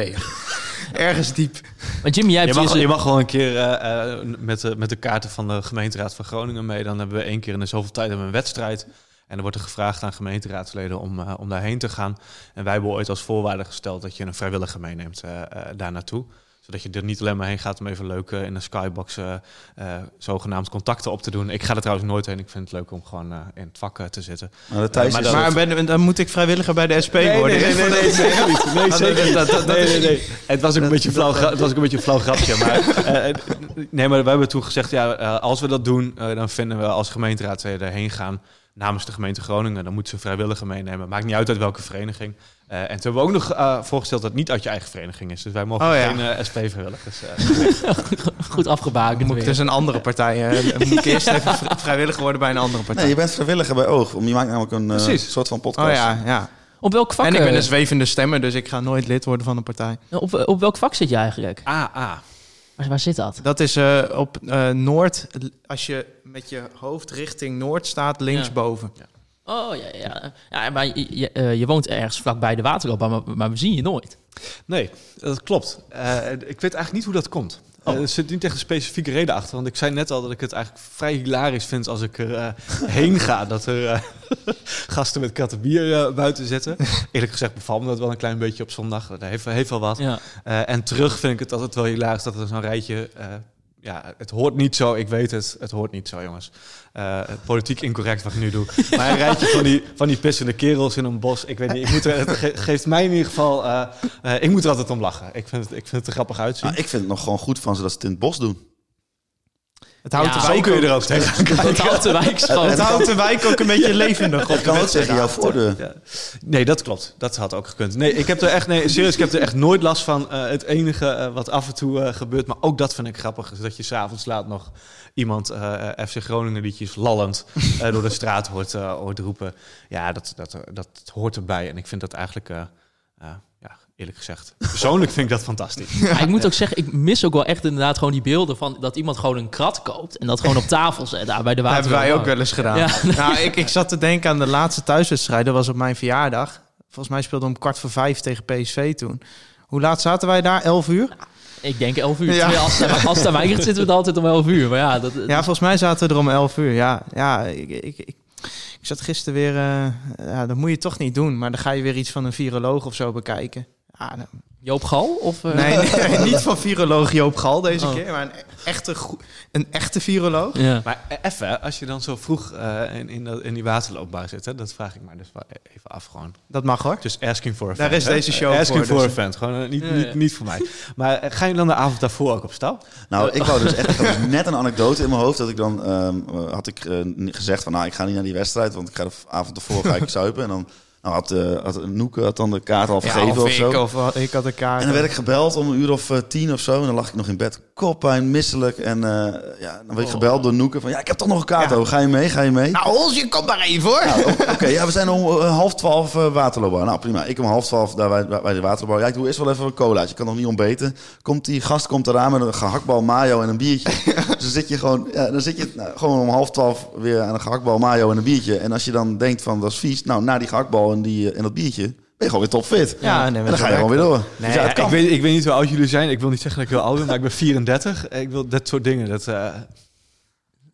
ergens diep. Maar Jimmy, jij Je mag, je mag wel een keer eh, eh, met, de, met de kaarten van de gemeenteraad van Groningen mee. Dan hebben we één keer in de zoveel tijd een wedstrijd. En dan wordt er gevraagd aan gemeenteraadsleden om, eh, om daarheen te gaan. En wij hebben ooit als voorwaarde gesteld dat je een vrijwilliger meeneemt eh, eh, daar naartoe. Zodat je er niet alleen maar heen gaat om even leuk eh, in een skybox eh, eh, zogenaamd contacten op te doen. Ik ga er trouwens nooit heen. Ik vind het leuk om gewoon eh, in het vak te zitten. Maar ben, dan moet ik vrijwilliger bij de SP worden. nee, nee, nee, zeker niet. Nee, zeker niet. Dat- dat- dat nee, is- nee, nee. Het was ook een beetje een flauw, gra- het was ook een beetje een flauw grapje. Maar, eh, nee, maar we hebben toen gezegd, ja, eh, als we dat doen, eh, dan vinden we als gemeenteraad erheen gaan namens de gemeente Groningen. Dan moeten ze een vrijwilliger meenemen. Maakt niet uit uit welke vereniging. Eh, en toen hebben we ook nog eh, voorgesteld dat het niet uit je eigen vereniging is. Dus wij mogen Oh, ja. geen eh, SP-vrijwilligers. eh, goed afgebakend. Dan moet ik dus een andere partij. dan moet ik eerst even vri- vrijwilliger worden bij een andere partij. Nee, je bent vrijwilliger bij Oog. om- Je maakt namelijk een soort van podcast. Oh ja, ja. Op welk vak? En ik ben een zwevende stemmer, dus ik ga nooit lid worden van een partij. op, op welk vak zit je eigenlijk? ah, ah. Waar, waar zit dat? Dat is eh, op eh, Noord, als je met je hoofd richting Noord staat, linksboven. Oh ja, ja. ja maar je, je, eh, je woont ergens vlakbij de waterloop, maar, maar we zien je nooit. Nee, dat klopt. Eh, ik weet eigenlijk niet hoe dat komt. Oh. Eh, er zit niet echt een specifieke reden achter. Want ik zei net al dat ik het eigenlijk vrij hilarisch vind als ik er eh, heen ga. Dat er eh, gasten met katten bier eh, buiten zitten. Eerlijk gezegd bevalt me dat wel een klein beetje op zondag. Dat heeft, heeft wel wat. Ja. En terug vind ik het altijd wel hilarisch dat er zo'n rijtje... ja, het hoort niet zo. Ik weet het. Het hoort niet zo, jongens. Eh, politiek incorrect wat ik nu doe. Maar een rijtje van die, van die pissende kerels in een bos. Ik weet niet. Ik moet het ge- geeft mij in ieder geval... eh, eh, ik moet er altijd om lachen. Ik vind het, ik vind het er grappig uitzien. Nou, ik vind het nog gewoon goed van ze dat ze het in het bos doen. Het houdt, Ja, de Zo wijk kun je ook, er ook tegenaan Dat houdt de wijk schoon. het houdt de wijk ook een beetje levendig op. Dat kan ook tegen jouw voordeur. Ja. Nee, dat klopt. Dat had ook gekund. Nee, ik heb er echt, nee, serieus, ik heb er echt nooit last van. Eh, het enige eh, wat af en toe eh, gebeurt, maar ook dat vind ik grappig, is dat je s'avonds laat nog iemand FC Groningen liedjes lallend eh, door de straat hoort, eh, hoort roepen. Ja, dat, dat, dat hoort erbij. En ik vind dat eigenlijk, eh, eh, eerlijk gezegd, persoonlijk vind ik dat fantastisch. Maar ik moet ook zeggen, ik mis ook wel echt inderdaad gewoon die beelden van dat iemand gewoon een krat koopt en dat gewoon op tafel zet daar bij de Dat water. hebben wij ook wel eens gedaan. Ja. Nou, ik, ik zat te denken aan de laatste thuiswedstrijd. Dat was op mijn verjaardag volgens mij speelden we om kwart voor vijf tegen PSV toen. Hoe laat zaten wij daar? 11 uur? Ik denk 11 uur. Ja. Ja. Als, als mij ligt, zitten we altijd om 11 uur. Maar ja, dat, Ja, volgens mij zaten we er om 11 uur. Ja, ja ik, ik, ik, ik zat gisteren weer... eh, ja, dat moet je toch niet doen. Maar dan ga je weer iets van een viroloog of zo bekijken. Ja, Joop Gal? Of, eh, nee, nee, niet van viroloog Joop Gal deze Oh. keer. Maar een echte, een echte viroloog. Ja. Maar e- even, als je dan zo vroeg eh, in, in, dat- in die waterloopbouw zit, hè, dat vraag ik maar dus wel even af gewoon. Dat mag hoor. Just asking for a Daar is hè? deze show Asking voor, for dus- a friend, gewoon eh, niet, Ja, ja. niet, niet voor mij. Maar gaan jullie dan de avond daarvoor ook op stap? Nou, ik wou dus echt, ik had dus net een anekdote in mijn hoofd dat ik dan ehm, eh, had ik gezegd van, nou, ik ga niet naar die wedstrijd, want ik ga de avond ervoor ga ik zuipen en dan nou, had, eh had Noeke had dan de kaart al vergeven of, of zo. ik, of wat- ik had een kaart. En dan werd ik gebeld om een uur of eh, tien of zo. En dan lag ik nog in bed, koppijn, misselijk. En eh, ja, dan werd ik gebeld door Noeke van... Ja, ik heb toch nog een kaart, Ja. Ga je mee? Ga je mee? Nou, Holsje, kom maar even hoor. Nou, Oké, ja, we zijn om eh, half twaalf uh, waterloopbouw. Nou, prima. Ik om half twaalf daar bij, bij de waterloopbouw. Ja, ik doe eerst wel even een colaatje. Ik kan nog niet ontbeten. Komt die gast komt eraan met een gehaktbal mayo en een biertje. dus dan zit je gewoon, ja, dan zit je nou, gewoon om half twaalf weer aan een gehaktbal mayo en een biertje. En als je dan denkt van, dat is vies. Nou, na die gehaktbal en, die, en dat biertje, ben je gewoon weer topfit. Ja, nee, en dan ga je gewoon weer door. Nee, dus ja, het ik, weet, ik weet niet hoe oud jullie zijn. Ik wil niet zeggen dat ik heel oud ben, maar ik ben 34. Ik wil dat soort dingen. Dat, eh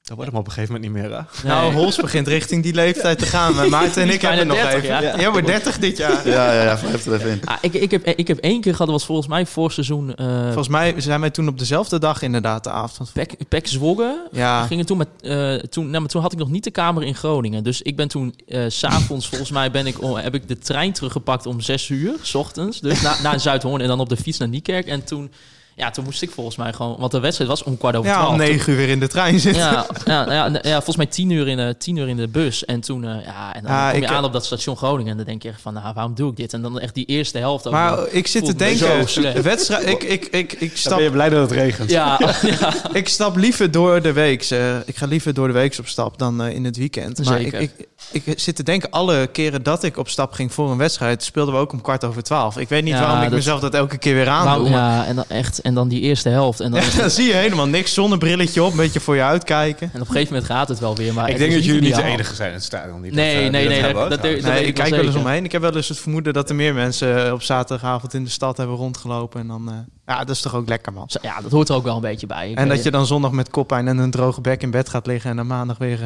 dat wordt hem op een gegeven moment niet meer. Hè? Nou, Hols begint richting die leeftijd te gaan. Maar Maarten en ik hebben nog 30, even. ja. Jij wordt 30 dit jaar. Ja, ja, ja, er even in. Ah, ik, ik, heb, ik heb één keer gehad, dat was volgens mij voor seizoen uh, Volgens mij zijn wij toen op dezelfde dag inderdaad de avond. Pek, Pek Zwolle. Ja. We gingen toen met, uh, toen, nou, maar toen had ik nog niet de kamer in Groningen. Dus ik ben toen, uh, s'avonds volgens mij, ben ik, oh, heb ik de trein teruggepakt om zes uur, s ochtends. Dus na, naar Zuidhoorn en dan op de fiets naar Niekerk. En toen, ja, toen moest ik volgens mij gewoon, want de wedstrijd was om kwart over ja, twaalf. om negen uur weer in de trein zitten. Ja, ja, ja, ja, volgens mij tien uur in, uh, tien uur in de bus. En toen, uh, ja, en dan Ja, kom je ik- aan op dat station Groningen. En dan denk je echt van, nou, waarom doe ik dit? En dan echt die eerste helft. Maar ik zit te denken, de wedstrijd, ik, ik, ik, ik, Dan stap, ben je blij dat het regent. Ja, ja. ik stap liever door de week. ik ga liever door de week op stap dan eh, in het weekend. Maar ik, Zeker. ik, ik zit te denken, alle keren dat ik op stap ging voor een wedstrijd, speelden we ook om kwart over twaalf. Ik weet niet Ja, waarom ik dat- mezelf dat elke keer weer aandoe. Nou, maar- ja, en dan echt, en dan die eerste helft. En dan, Ja, dan zie je helemaal niks. Zonnebrilletje op, een beetje voor je uitkijken. En op een gegeven moment gaat het wel weer. Maar Ik denk dat jullie niet de enige zijn in het stadion. Die Nee, dat, eh, nee, die nee, dat- dat- Nee, weet ik kijk wel eens omheen. Ik heb wel eens het vermoeden dat er meer mensen eh, op zaterdagavond in de stad hebben rondgelopen. En dan, eh, ja, dat is toch ook lekker, man. Ja, dat hoort er ook wel een beetje bij. Ik En dat je dan zondag met koppijn en een droge bek in bed gaat liggen en dan maandag weer...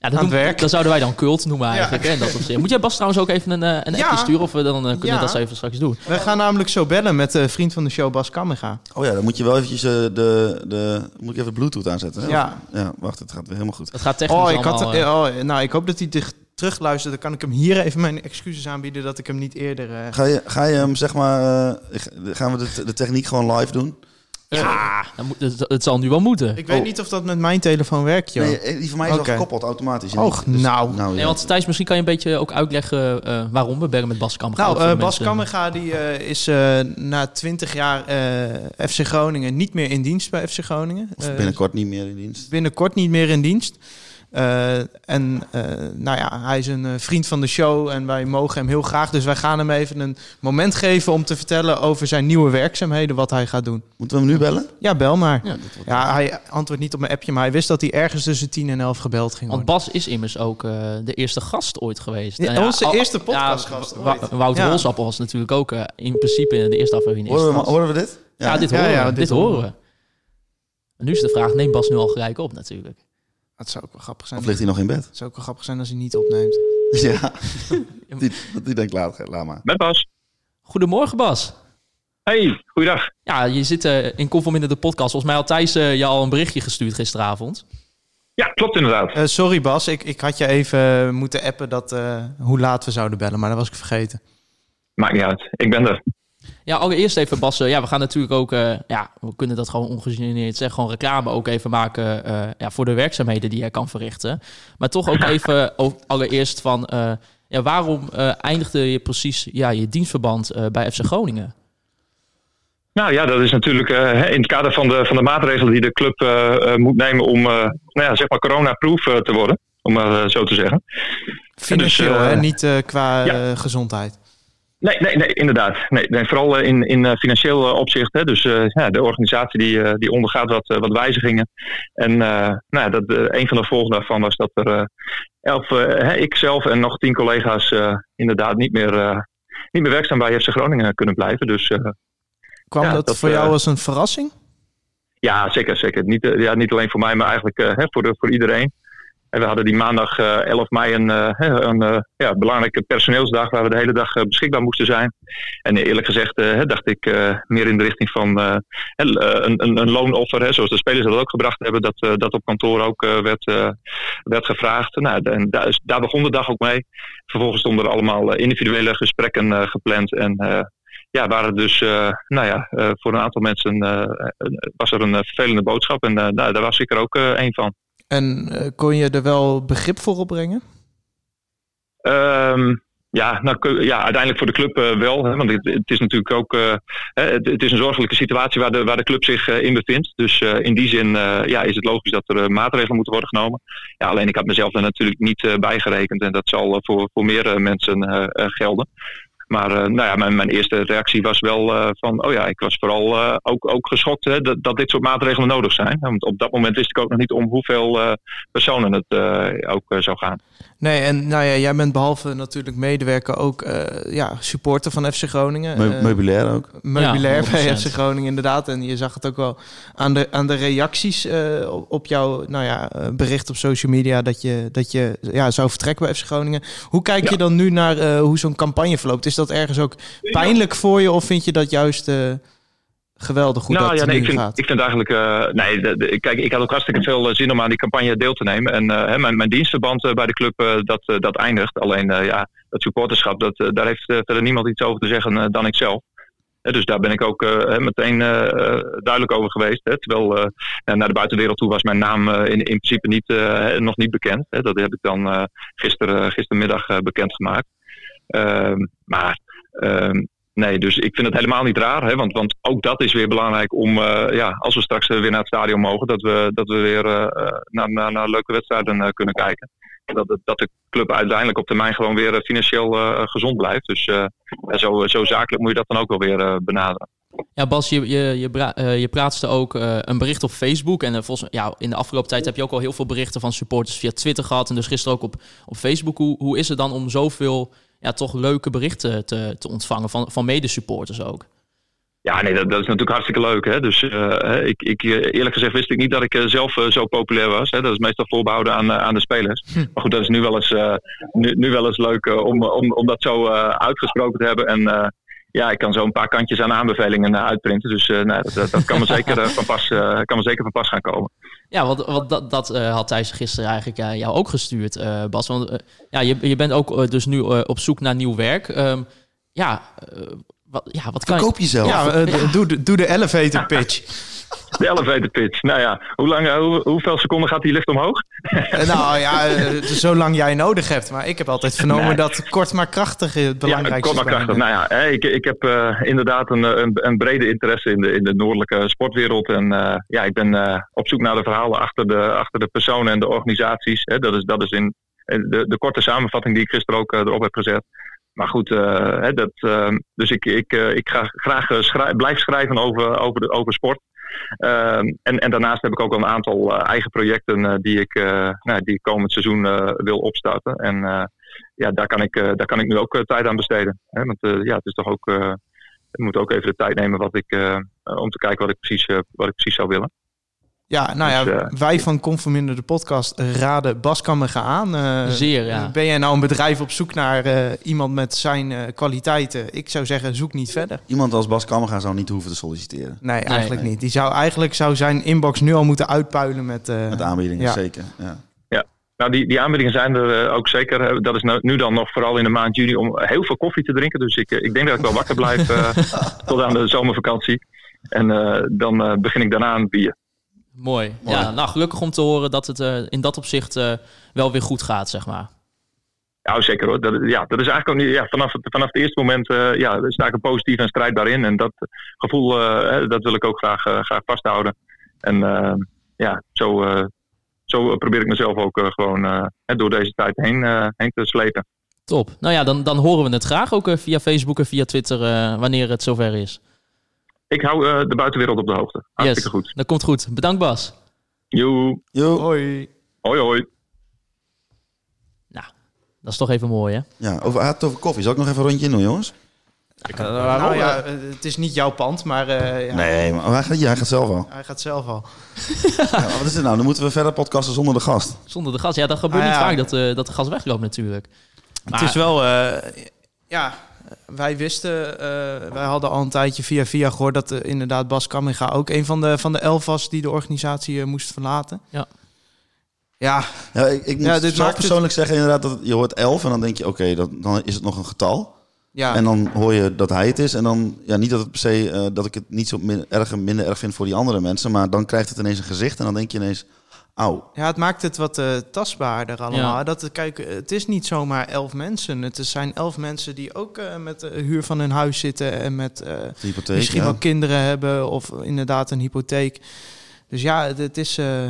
ja, dat, het werk. zouden wij dan cult noemen eigenlijk. Hè, dat. Moet jij Bas trouwens ook even een, eh, een Ja. appje sturen? Of we dan eh, kunnen Ja. dat even straks doen? We gaan namelijk zo bellen met de vriend van de show Bas Kammerga. Oh ja, dan moet je wel eventjes eh, de, de... Moet ik even Bluetooth aanzetten? Hè? Ja. Ja, wacht, het gaat weer helemaal goed. Dat gaat technisch Oh, ik had, allemaal... eh, eh, oh, nou, ik hoop dat hij dich- terugluistert. Dan kan ik hem hier even mijn excuses aanbieden dat ik hem niet eerder... eh, Ga je, ga je hem, zeg maar... eh, gaan we de, de techniek gewoon live doen? Ja, dan moet, het, het zal nu wel moeten. Ik weet Oh. niet of dat met mijn telefoon werkt, joh. Nee, eh, die van mij is al gekoppeld automatisch. Och, nou. nou Nee, ja. want Thijs, misschien kan je een beetje ook uitleggen eh, waarom we bellen met Bas Kammerga. Nou, eh, Bas Kammerga die, eh, is eh, na 20 jaar eh, FC Groningen niet meer in dienst bij FC Groningen. Of binnenkort niet meer in dienst. binnenkort niet meer in dienst. Eh, en eh, nou ja, hij is een eh, vriend van de show en wij mogen hem heel graag. Dus wij gaan hem even een moment geven om te vertellen over zijn nieuwe werkzaamheden, wat hij gaat doen. Moeten we hem nu bellen? Ja, bel maar. Ja, Ja, hij antwoordt niet op mijn appje, maar hij wist dat hij ergens tussen 10 en 11 gebeld ging Want worden. Bas is immers ook eh, de eerste gast ooit geweest. Ja, En onze al- eerste ja, podcastgast. Wouter Ja. Rolsappel was natuurlijk ook in principe in de eerste aflevering. Horen we, horen we dit? Ja, dit Ja, horen ja, we. dit Dit, horen horen we. En nu is de vraag, neemt Bas nu al gelijk op natuurlijk. Het zou ook wel grappig zijn. Of ligt hij nog in bed? Het zou ook wel grappig zijn als hij niet opneemt. Ja. die, dat die denkt, laat, laat maar. Met Bas. Goedemorgen Bas. Hey, goeiedag. Ja, je zit eh, in Conforminder de podcast. Volgens mij had Thijs eh, je al een berichtje gestuurd gisteravond. Ja, klopt inderdaad. Eh, sorry Bas, ik, ik had je even moeten appen dat, eh, hoe laat we zouden bellen, maar dat was ik vergeten. Maakt niet uit. Ik ben er. Ja, allereerst even Bas. eh, ja, we gaan natuurlijk ook, eh, ja, we kunnen dat gewoon ongegeneerd zeggen, gewoon reclame ook even maken eh, ja, voor de werkzaamheden die jij kan verrichten. Maar toch ook even ook allereerst van, eh, ja, waarom eh, eindigde je precies ja, je dienstverband eh, bij FC Groningen? Nou ja, dat is natuurlijk eh, in het kader van de, van de maatregelen die de club moet nemen om eh, nou ja, zeg maar corona-proof te worden. Om maar zo te zeggen. Financieel, dus, hè? niet qua ja. gezondheid. Nee, nee, nee, inderdaad. Nee, nee, vooral eh, in, in eh, financieel eh, opzicht. Hè. Dus ja, de organisatie die, die ondergaat wat, wat wijzigingen. En nou, dat, een van de gevolgen daarvan was dat er eh, elf, hè, ik zelf en nog tien collega's inderdaad niet meer, niet meer werkzaam bij FC Groningen kunnen blijven. Dus Kwam Ja, dat, dat, voor jou als een verrassing? ja, zeker, zeker. Niet, ja, niet alleen voor mij, maar eigenlijk hè, voor, de, voor iedereen. En we hadden die maandag eh, 11 mei een, eh, een eh, ja, belangrijke personeelsdag waar we de hele dag eh, beschikbaar moesten zijn. En eerlijk gezegd eh, dacht ik eh, meer in de richting van eh, eh, een, een, een loonoffer, zoals de spelers dat ook gebracht hebben, dat, eh, dat op kantoor ook eh, werd, eh, werd gevraagd. Nou, en daar, begon de dag ook mee. Vervolgens stonden er allemaal eh, individuele gesprekken eh, gepland. En eh, ja, waren dus, eh, nou ja, eh, voor een aantal mensen eh, eh, was er een eh, vervelende boodschap. En eh, nou, daar was ik er ook eh een van. En eh, kon je er wel begrip voor opbrengen? Ehm, ja, nou, ja, uiteindelijk voor de club eh, wel. Hè, want het, is natuurlijk ook eh, het, het is een zorgelijke situatie waar de, waar de club zich in bevindt. Dus in die zin ja, is het logisch dat er maatregelen moeten worden genomen. Ja, alleen ik had mezelf er natuurlijk niet eh, bijgerekend. En dat zal voor, voor meer mensen gelden. Maar eh, nou ja, mijn, mijn eerste reactie was wel eh, van, oh ja, ik was vooral eh, ook, ook geschokt hè, dat, dat dit soort maatregelen nodig zijn. Want op dat moment wist ik ook nog niet om hoeveel personen het ook zou gaan. Nee, en nou ja, jij bent behalve natuurlijk medewerker ook eh, ja, supporter van FC Groningen. Me- Eh, meubilair ook. meubilair Ja, bij 100%. FC Groningen inderdaad. En je zag het ook wel aan de, aan de reacties eh, op- op jouw nou ja, bericht op social media dat je, dat je ja, zou vertrekken bij FC Groningen. Hoe kijk je dan nu naar eh, hoe zo'n campagne verloopt? Is dat ergens ook pijnlijk voor je of vind je dat juist eh, geweldig hoe nou dat ja, nee, ik vind, gaat? ik vind eigenlijk. eh, nee, de- de- kijk, ik had ook hartstikke veel eh, zin om aan die campagne deel te nemen. En eh, hè, mijn, mijn dienstverband bij de club, dat, dat eindigt. Alleen ja, dat supporterschap, dat, daar heeft verder niemand iets over te zeggen dan ik zelf. Hè, dus daar ben ik ook meteen duidelijk over geweest. Hè, terwijl naar de buitenwereld toe was mijn naam in, in principe niet, nog niet bekend. Hè, dat heb ik dan gisteren, gistermiddag bekendgemaakt. Ehm, maar ehm, Nee, dus ik vind het helemaal niet raar. Hè? Want, want ook dat is weer belangrijk om, eh, ja, als we straks eh, weer naar het stadion mogen, dat we, dat we weer eh, naar, naar, leuke wedstrijden kunnen kijken. Dat, dat de club uiteindelijk op termijn gewoon weer financieel gezond blijft. Dus zo, zo zakelijk moet je dat dan ook wel weer benaderen. Ja, Bas, je, je, je, je plaatste ook een bericht op Facebook. En volgens ja, in de afgelopen tijd heb je ook al heel veel berichten van supporters via Twitter gehad. En dus gisteren ook op, op Facebook. Hoe, hoe is het dan om zoveel ja, toch leuke berichten te, te ontvangen van, van medesupporters ook? Ja, nee, dat, dat is natuurlijk hartstikke leuk. Hè? Dus eh, ik, ik, eh, eerlijk gezegd wist ik niet dat ik eh, zelf zo populair was. Hè? Dat is meestal voorbehouden aan, aan de spelers. Maar goed, dat is nu wel eens, nu, nu wel eens leuk om, om, om dat zo uitgesproken te hebben. En ja, ik kan zo een paar kantjes aan aanbevelingen uitprinten. Dus dat, dat, kan, me zeker, van pas, kan me zeker van pas gaan komen. Ja, want, want dat, dat eh, had Thijs gisteren eigenlijk eh, jou ook gestuurd, eh, Bas. Want ja, je, je bent ook dus nu op zoek naar nieuw werk. Ehm, ja, wat, ja, wat kan je... Koop jezelf. Ja, eh, doe, de- doe de elevator pitch. De elevator pitch. Nou ja, hoe lang, eh, hoe, hoeveel seconden gaat die lift omhoog? Eh, nou ja, eh, zolang jij nodig hebt. Maar ik heb altijd vernomen Nee. dat kort maar krachtig het Ja, belangrijkste kort maar is. krachtig. Nou ja, hè, ik, ik heb eh, inderdaad een, een, een brede interesse in de, in de noordelijke sportwereld. En eh, ja, ik ben eh, op zoek naar de verhalen achter de, achter de personen en de organisaties. Hè. Dat, is, dat is in eh, de, de korte samenvatting die ik gisteren ook eh, erop heb gezet. Maar goed, eh, hè, dat, eh, dus ik, ik, eh, ik ga graag eh, blijf schrijven over, over, de, over sport. Ehm, en, en daarnaast heb ik ook al een aantal eigen projecten die, ik, nou, die ik komend seizoen wil opstarten. En ja, daar kan ik, daar kan ik nu ook tijd aan besteden. Hè? Want ja, het is toch ook. ik moet ook even de tijd nemen wat ik, om te kijken wat ik precies, wat ik precies zou willen. Ja, nou ja, Dus, eh, wij van Conforminder de podcast raden Bas Kammerga aan. Eh, Zeer, ja. Ben jij nou een bedrijf op zoek naar eh, iemand met zijn eh, kwaliteiten? Ik zou zeggen, zoek niet verder. Iemand als Bas Kammerga zou niet hoeven te solliciteren. Nee, eigenlijk nee. niet. Die zou eigenlijk zou zijn inbox nu al moeten uitpuilen met... eh, Met aanbiedingen, ja. zeker. Ja. Nou, die, die aanbiedingen zijn er ook zeker. Dat is nou- nu dan nog vooral in de maand juni om heel veel koffie te drinken. Dus ik, ik denk dat ik wel wakker blijf eh, tot aan de zomervakantie. En eh, dan eh, begin ik daarna aan het bier. Mooi. Mooi. Ja, nou, gelukkig om te horen dat het eh, in dat opzicht eh, wel weer goed gaat, zeg maar. Ja, zeker hoor. Dat, ja, dat is eigenlijk ook niet. Ja, vanaf, het, vanaf het eerste moment eh, ja, sta ik er positief en strijdbaar in. En dat gevoel dat wil ik ook graag, graag vasthouden. En ja, zo, zo probeer ik mezelf ook gewoon door deze tijd heen, heen te slepen. Top. Nou ja, dan, dan horen we het graag ook via Facebook en via Twitter wanneer het zover is. Ik hou eh, de buitenwereld op de hoogte. Hartstikke goed. Dat komt goed. Bedankt Bas. Joe. Jo. Hoi. Hoi hoi. Nou, dat is toch even mooi hè? Ja, over, had het over koffie. Zal ik nog even een rondje in doen, jongens? nou ja, het is niet jouw pand, maar eh, ja, Nee, maar hij gaat, ja, hij gaat zelf al. hij gaat zelf al. Ja, wat is dit nou? Dan moeten we verder podcasten zonder de gast. Zonder de gas. Ja, dat gebeurt Ah, niet ja. vaak dat, eh, dat de gas wegloopt natuurlijk. Het is wel, eh, ja, wij wisten, eh, wij hadden al een tijdje via via gehoord dat eh, inderdaad Bas Kamminga ook een van de, van de elf was die de organisatie eh, moest verlaten. Ja. Ja, Ja, ik, ik moet Ja, zelf het- persoonlijk zeggen inderdaad dat je hoort 11 en dan denk je, oké, dat dan is het nog een getal. ja. En dan hoor je dat hij het is. En dan, ja, niet dat het per se, eh, dat ik het niet zo min, erg, minder erg vind voor die andere mensen. Maar dan krijgt het ineens een gezicht en dan denk je ineens, Ja, het maakt het wat eh, tastbaarder allemaal. Ja. Dat, kijk, het is niet zomaar elf mensen. Het zijn elf mensen die ook eh, met de huur van hun huis zitten en met eh, hypotheek, misschien ja. wel kinderen hebben of inderdaad een hypotheek. Dus ja, het, het is. eh,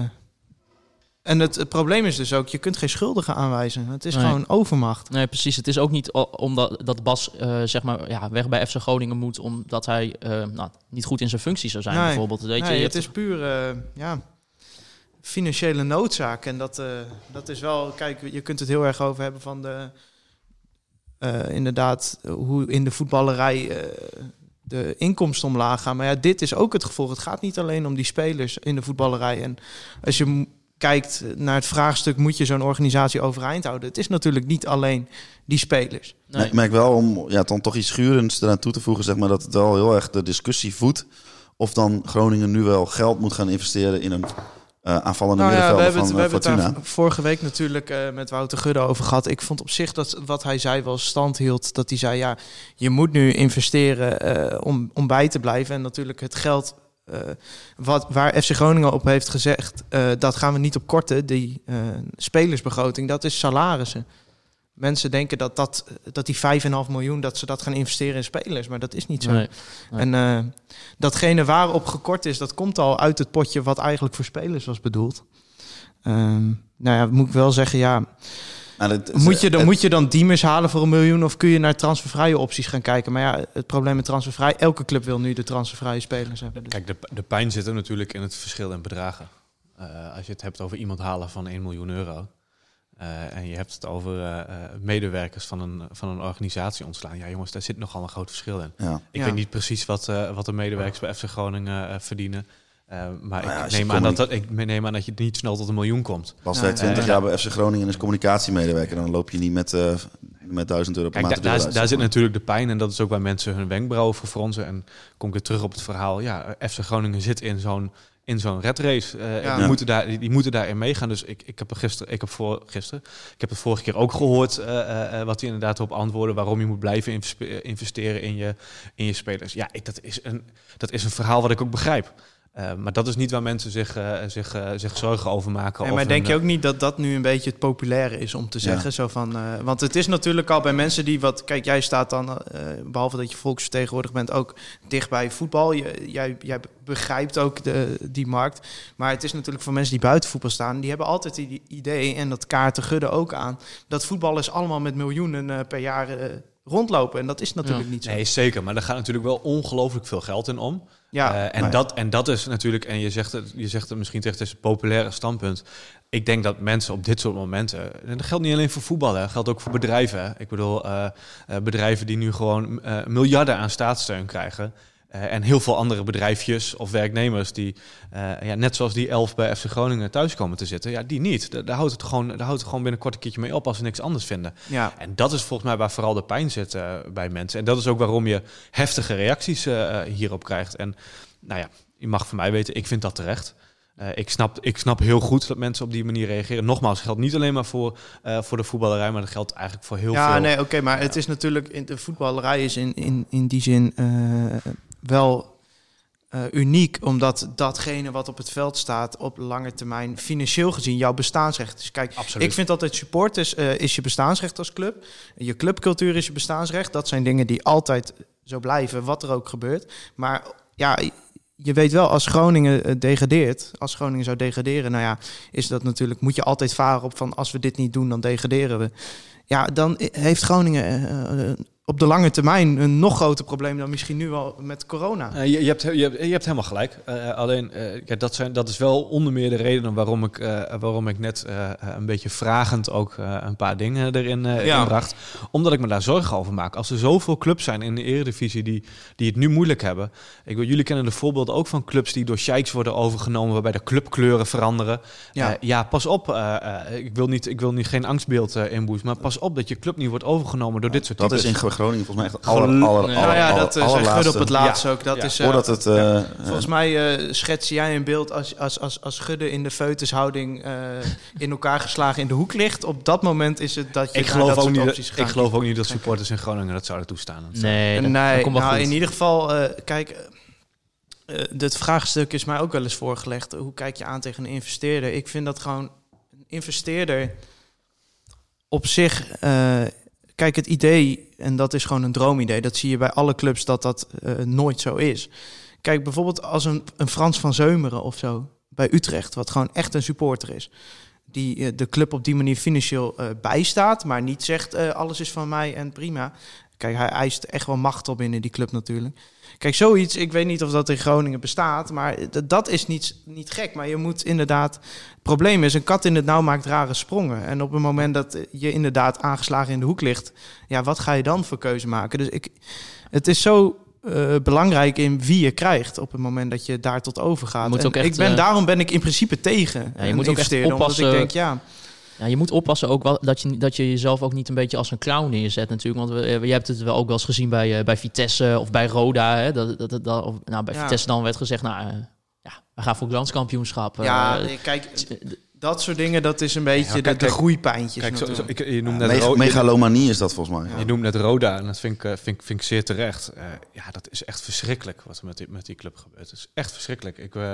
En het, het probleem is dus ook, je kunt geen schuldigen aanwijzen. Het is Nee. gewoon overmacht. Nee, precies. Het is ook niet omdat dat Bas eh, zeg maar, ja, weg bij FC Groningen moet... omdat hij eh, nou, niet goed in zijn functie zou zijn, Nee. bijvoorbeeld. Weet je, nee, je het hebt- is puur eh, ja, financiële noodzaak. En dat, eh, dat is wel, kijk, je kunt het heel erg over hebben van de, eh, inderdaad, hoe in de voetballerij eh, de inkomsten omlaag gaan. Maar ja, dit is ook het gevolg. Het gaat niet alleen om die spelers in de voetballerij. En als je kijkt naar het vraagstuk, moet je zo'n organisatie overeind houden? Het is natuurlijk niet alleen die spelers. Nee. Ik merk wel om ja, dan toch iets schurends eraan toe te voegen, zeg maar, dat het wel heel erg de discussie voedt. Of dan Groningen nu wel geld moet gaan investeren in een eh, aanvallende Nou ja, we hebben, het, van we eh, hebben het Fortuna. daar vorige week natuurlijk eh, met Wouter Gudde over gehad. Ik vond op zich dat wat hij zei wel stand hield. Dat hij zei, ja, je moet nu investeren om, om bij te blijven. En natuurlijk het geld wat, waar FC Groningen op heeft gezegd... dat gaan we niet op korten, die spelersbegroting. Dat is salarissen. Mensen denken dat, dat, dat die 5,5 miljoen, dat ze dat gaan investeren in spelers. Maar dat is niet zo. Nee. Nee. En eh, datgene waarop gekort is, dat komt al uit het potje wat eigenlijk voor spelers was bedoeld. Ehm, nou ja, moet ik wel zeggen, ja. Nou, dat- Moet je, dan, het- moet je dan Diemers halen voor een miljoen of kun je naar transfervrije opties gaan kijken? Maar ja, het probleem met transfervrij, elke club wil nu de transfervrije spelers hebben. Dus- Kijk, de, de pijn zit er natuurlijk in het verschil in bedragen. Eh, als je het hebt over iemand halen van 1 miljoen euro. Eh, en je hebt het over eh, eh, medewerkers van een, van een organisatie ontslaan. Ja, jongens, daar zit nogal een groot verschil in. ja. Ik Ja. weet niet precies wat, eh, wat de medewerkers bij FC Groningen eh, verdienen. Eh, maar Nou ja, ik, als neem aan dat, ik neem aan dat je niet snel tot een miljoen komt. Ja, werkt 20 ja. jaar bij FC Groningen en is communicatiemedewerker. Dan loop je niet met, eh met 1000 euro per Kijk, maand da- daar, daar zit natuurlijk de pijn en dat is ook waar mensen hun wenkbrauwen voor fronsen. En kom ik weer terug op het verhaal. Ja, FC Groningen zit in zo'n in zo'n red race. Eh, Ja. die, moeten daar, die, die moeten daarin meegaan. Dus ik, ik heb er gisteren, ik heb voor gisteren, ik heb het vorige keer ook gehoord eh, eh, eh, wat hij inderdaad op antwoorden waarom je moet blijven investe- investeren in je, in je spelers. Ja, ik, dat, is een, dat is een verhaal wat ik ook begrijp. Eh, maar dat is niet waar mensen zich, eh, zich, eh, zich zorgen over maken. Nee, maar denk hun, je ook niet dat dat nu een beetje het populaire is om te Ja. zeggen? Zo van, want het is natuurlijk al bij mensen die wat... Kijk, jij staat dan, eh, behalve dat je volksvertegenwoordiger bent, ook dicht bij voetbal. Je, jij, jij begrijpt ook de, die markt. Maar het is natuurlijk voor mensen die buiten voetbal staan... die hebben altijd die idee, en dat kaarten gudden ook aan... dat voetballers allemaal met miljoenen per jaar rondlopen. En dat is natuurlijk Ja. niet zo. Nee, zeker. Maar er gaat natuurlijk wel ongelooflijk veel geld in om. Ja, Eh, en, dat, en dat is natuurlijk, en je zegt het, je zegt het misschien terecht, het is een populaire standpunt. Ik denk dat mensen op dit soort momenten, en dat geldt niet alleen voor voetbal, hè, dat geldt ook voor bedrijven. Ik bedoel, eh, eh, bedrijven die nu gewoon miljarden aan staatssteun krijgen. Eh, en heel veel andere bedrijfjes of werknemers die, eh, ja, net zoals die elf bij FC Groningen thuis komen te zitten, ja, die niet. Daar, daar houdt het gewoon, daar houdt het gewoon binnenkort een keertje mee op als ze niks anders vinden. ja. En dat is volgens mij waar vooral de pijn zit eh, bij mensen. En dat is ook waarom je heftige reacties hierop krijgt. En nou ja, je mag van mij weten, ik vind dat terecht. Ik, snap, ik snap heel goed dat mensen op die manier reageren. Nogmaals, het geldt niet alleen maar voor, voor de voetballerij, maar dat geldt eigenlijk voor heel ja, veel. nee, oké, maar het is natuurlijk... In de voetballerij is in, in, in die zin wel eh, uniek... omdat datgene wat op het veld staat op lange termijn... financieel gezien jouw bestaansrecht is. Kijk, Absoluut. ik vind altijd supporters eh, is je bestaansrecht als club. Je clubcultuur is je bestaansrecht. Dat zijn dingen die altijd zo blijven, wat er ook gebeurt. Maar ja, je weet wel, als Groningen eh, degradeert, als Groningen zou degraderen, nou ja, is dat natuurlijk, moet je altijd varen op van als we dit niet doen, dan degraderen we. Ja, dan heeft Groningen op de lange termijn een nog groter probleem dan misschien nu wel met corona. Eh, je, je, hebt, je, hebt, je hebt helemaal gelijk. Eh, alleen, eh, ja, dat, zijn, dat is wel onder meer de redenen waarom ik, eh, waarom ik net eh, een beetje vragend ook eh, een paar dingen erin eh Ja. inbracht. Omdat ik me daar zorgen over maak. Als er zoveel clubs zijn in de eredivisie die, die het nu moeilijk hebben. Ik wil, jullie kennen de voorbeelden ook van clubs die door sheiks worden overgenomen, waarbij de clubkleuren veranderen. Ja. Ja, ja pas op. eh, eh, ik, wil niet, ik wil niet geen angstbeeld eh inboezen, maar pas op dat je club niet wordt overgenomen door dit soort Dat types. is in Groningen volgens mij echt aller, aller, Nee. aller, nou ja, aller- dat uh, allerlaatste. Gudde op het laatst ook. Dat Ja. is, eh, Voordat het... eh, Volgens mij eh, schets jij een beeld als, als, als, als Gudde in de feutushouding eh, in elkaar geslagen in de hoek ligt. Op dat moment is het dat je Ik geloof, dat ook soort niet, opties dat, gaat. ik geloof ook niet dat supporters in Groningen dat zouden toestaan. Dat Nee, dat, nee, dat nou, in ieder geval, eh, kijk, eh, eh, dit vraagstuk is mij ook wel eens voorgelegd. Hoe kijk je aan tegen een investeerder? Ik vind dat gewoon een investeerder op zich. eh, kijk, het idee, en dat is gewoon een droomidee, dat zie je bij alle clubs dat dat eh, nooit zo is. Kijk, bijvoorbeeld als een, een Frans van Zeumeren of zo bij Utrecht, wat gewoon echt een supporter is. Die eh, de club op die manier financieel eh, bijstaat, maar niet zegt alles is van mij en prima. Kijk, hij eist echt wel macht op binnen die club natuurlijk. Kijk, zoiets, ik weet niet of dat in Groningen bestaat, maar dat is niet, niet gek. Maar je moet inderdaad. Het probleem is, een kat in het nauw maakt rare sprongen. En op het moment dat je inderdaad aangeslagen in de hoek ligt, ja, wat ga je dan voor keuze maken? Dus ik, het is zo eh, belangrijk in wie je krijgt op het moment dat je daar tot overgaat. Je moet En ook echt, ik ben, eh, daarom ben ik in principe tegen. Ja, je moet ook echt investeerder, omdat oppassen. Ik denk, ja, Ja, je moet oppassen ook wel dat je, dat je jezelf ook niet een beetje als een clown neerzet natuurlijk. Want we, eh, je hebt het wel ook wel eens gezien bij, eh, bij Vitesse of bij Roda. Hè, dat, dat, dat, dat- of, nou, bij Ja. Vitesse dan werd gezegd, nou eh, ja, we gaan voor het landskampioenschap. ja, kijk, dat soort dingen, dat is een beetje Ja, kijk, de, de kijk, groeipijntjes. Kijk, zo, zo- natuurlijk. ik, je noemt Ja, net meg- megalomanie is dat volgens mij. Je noemt net Roda en dat vind ik, eh, vind, ik- vind ik zeer terecht. Eh, ja, dat is echt verschrikkelijk wat er met die, met die club gebeurt. Het is echt verschrikkelijk. Ik eh,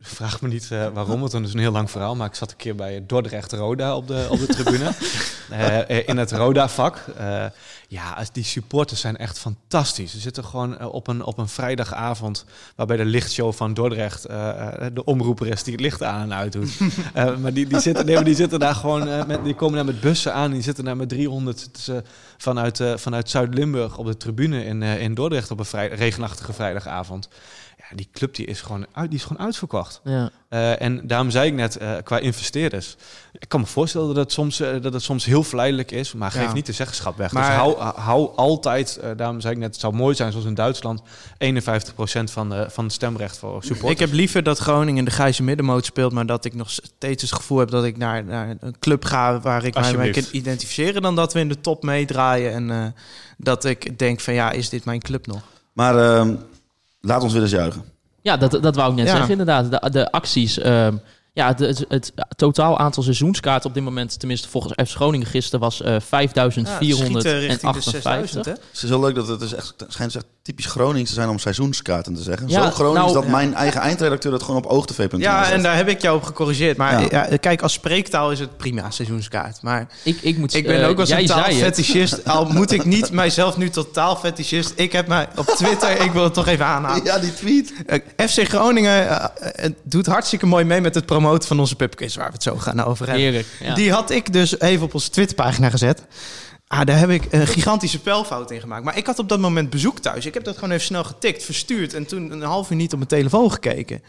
vraag me niet eh, waarom, want het is een heel lang verhaal. Maar ik zat een keer bij Dordrecht Roda op de, op de tribune. In het Roda-vak. Eh, ja, als- die supporters zijn echt fantastisch. Ze zitten gewoon op, een, op een vrijdagavond... waarbij de lichtshow van Dordrecht eh, eh, de omroeper is die het licht aan en uit doet. Maar die, die, zitten, maar die zitten daar gewoon... eh, met, die komen daar met bussen aan. Die zitten daar met 300 zitten ze vanuit, eh, vanuit Zuid-Limburg op de tribune in, eh, in Dordrecht... op een regenachtige vrijdagavond. Ja, die club die is gewoon, uit, die is gewoon uitverkocht. ja. Eh, en daarom zei ik net, eh, qua investeerders. Ik kan me voorstellen dat het soms, eh, dat het soms heel verleidelijk is, maar geef Ja. niet de zeggenschap weg. Maar- dus hou, hou altijd, eh, daarom zei ik net, het zou mooi zijn zoals in Duitsland, 51% van, de, van het stemrecht voor supporters. Ik heb liever dat Groningen de grijze middenmoot speelt, maar dat ik nog steeds het gevoel heb dat ik naar, naar een club ga waar ik mij mee kan identificeren, dan dat we in de top meedraaien en eh, dat ik denk van ja, is dit mijn club nog? Maar ehm, laat ons weer eens juichen. Ja, dat, dat wou ik net Ja. zeggen inderdaad. De, de acties. ehm, ja, het, het, het totaal aantal seizoenskaarten op dit moment, tenminste volgens F Groningen gisteren, was eh Ja, schieten richting de 5458. 6000, hè? Het is heel leuk dat het is echt, het schijnt dus echt typisch Gronings te zijn om seizoenskaarten te zeggen. Ja, Zo Gronings nou, dat ja. mijn eigen eindredacteur dat gewoon op oogtv.nl Ja, zet. en daar heb ik jou op gecorrigeerd. Maar Ja. ja. kijk, als spreektaal is het prima, seizoenskaart. Maar Ik, ik, moet, ik ben eh, ook als jij een taalfetischist. Al moet ik niet mijzelf nu tot taalfetischist. Ik heb mij op Twitter, ik wil het toch even aanhalen. Ja, die tweet. Eh, FC Groningen eh, eh, doet hartstikke mooi mee met het promoten van onze pubquiz, waar we het zo gaan over hebben. Heerlijk. Ja. Die had ik dus even op onze Twitterpagina gezet. Ah, daar heb ik een gigantische spelfout in gemaakt. Maar ik had op dat moment bezoek thuis. Ik heb dat gewoon even snel getikt, verstuurd... en toen een half uur niet op mijn telefoon gekeken.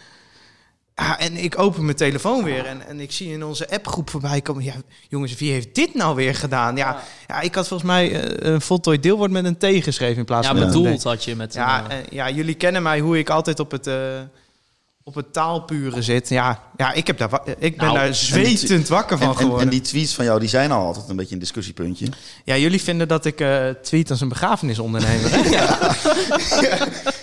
Ah, en ik open mijn telefoon weer en, en ik zie in onze appgroep voorbij komen... ja, jongens, wie heeft dit nou weer gedaan? Ja, ja ik had volgens mij eh, een voltooid deelwoord met een T geschreven in plaats ja, van een bedoeld had je met... Ja, een, eh, eh, ja, jullie kennen mij hoe ik altijd op het, op het taalpure zit. Ja, ja ik, heb daar, ik ben Nou, daar zwetend wakker van En, en, geworden. en die tweets van jou, die zijn al altijd een beetje een discussiepuntje. Ja, jullie vinden dat ik eh, tweet als een begrafenisondernemer. ja.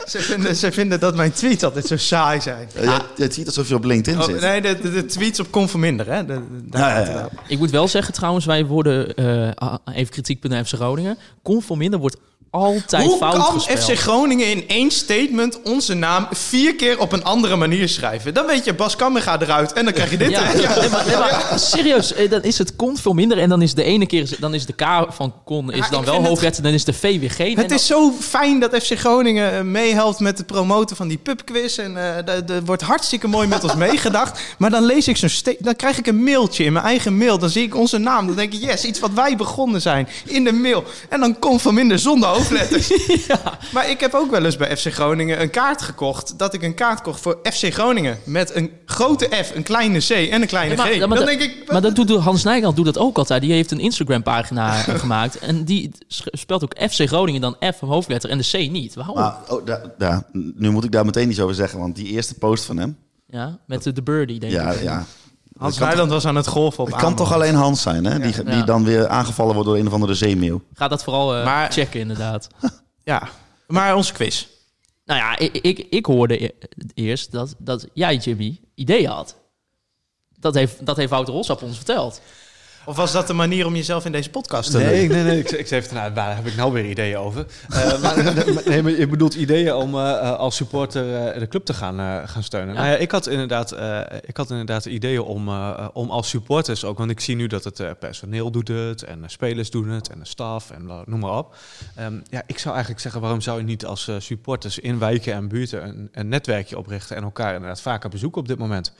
ze, vinden, ze vinden dat mijn tweets altijd zo saai zijn. Uh, jij, jij tweet alsof je op LinkedIn Oh, zit. nee, de, de, de tweets op Conforminder, hè? De, de- daar Ja, ja, ja. Ik moet wel zeggen trouwens, wij worden, eh, even kritiek bij Groningen, Conforminder wordt altijd Hoe fout kan gespeld. FC Groningen in één statement onze naam vier keer op een andere manier schrijven? Dan weet je, Bas Kammerga eruit en dan krijg je dit. Ja, ja, nee, maar, nee, maar serieus, eh, dan is het kon veel minder. En dan is de ene keer dan is de K van kon is Ja, dan wel vind hoofdletter, dan is de V weer geen. En Het is zo fijn dat FC Groningen eh, meehelpt met het promoten van die pubquiz. En eh, er- wordt hartstikke mooi met ons meegedacht. Maar dan lees ik zo'n dan krijg ik een mailtje in mijn eigen mail. Dan zie ik onze naam. Dan denk ik, yes, iets wat wij begonnen zijn in de mail. En dan komt van minder zonder hoofdletters. Maar ik heb ook wel eens bij FC Groningen een kaart gekocht. Dat ik een kaart kocht voor FC Groningen. Met een grote F, een kleine C en een kleine Ja, maar- G. maar dan denk ik, Maar dat doet Hans Nijland doet dat ook altijd. Die heeft een Instagram pagina gemaakt. En die spelt ook FC Groningen dan F hoofdletter en de C niet. Waarom? Maar oh, da, da- nu moet ik daar meteen iets over zeggen, want die eerste post van hem, Ja, met de, de birdie denk ja, ik. ja. Hans Nijland was aan het golven op Het kan toch alleen Hans zijn, hè? Die, die dan weer aangevallen wordt door een of andere zeemeeuw. Ga dat vooral eh, Maar- checken inderdaad. Ja, maar onze quiz. Nou ja, ik, ik, ik hoorde e- eerst dat, dat jij, Jimmy, ideeën had. Dat heeft, dat heeft Wouter Rossap ons verteld. Of was dat de manier om jezelf in deze podcast te Nee, nee, nee. Ik, ik zei even, nou, waar heb ik nou weer ideeën over? Eh, maar, nee, maar je bedoelt ideeën om eh, eh, als supporter eh, de club te gaan, eh, gaan steunen. Ja. Nou ja, ik had inderdaad, eh, ik had inderdaad ideeën om, eh, om als supporters ook, want ik zie nu dat het eh, personeel doet het en de spelers doen het en de staf en noem maar op. Ehm, ja, ik zou eigenlijk zeggen, waarom zou je niet als supporters in wijken en buurten een, een netwerkje oprichten en elkaar inderdaad vaker bezoeken op dit moment?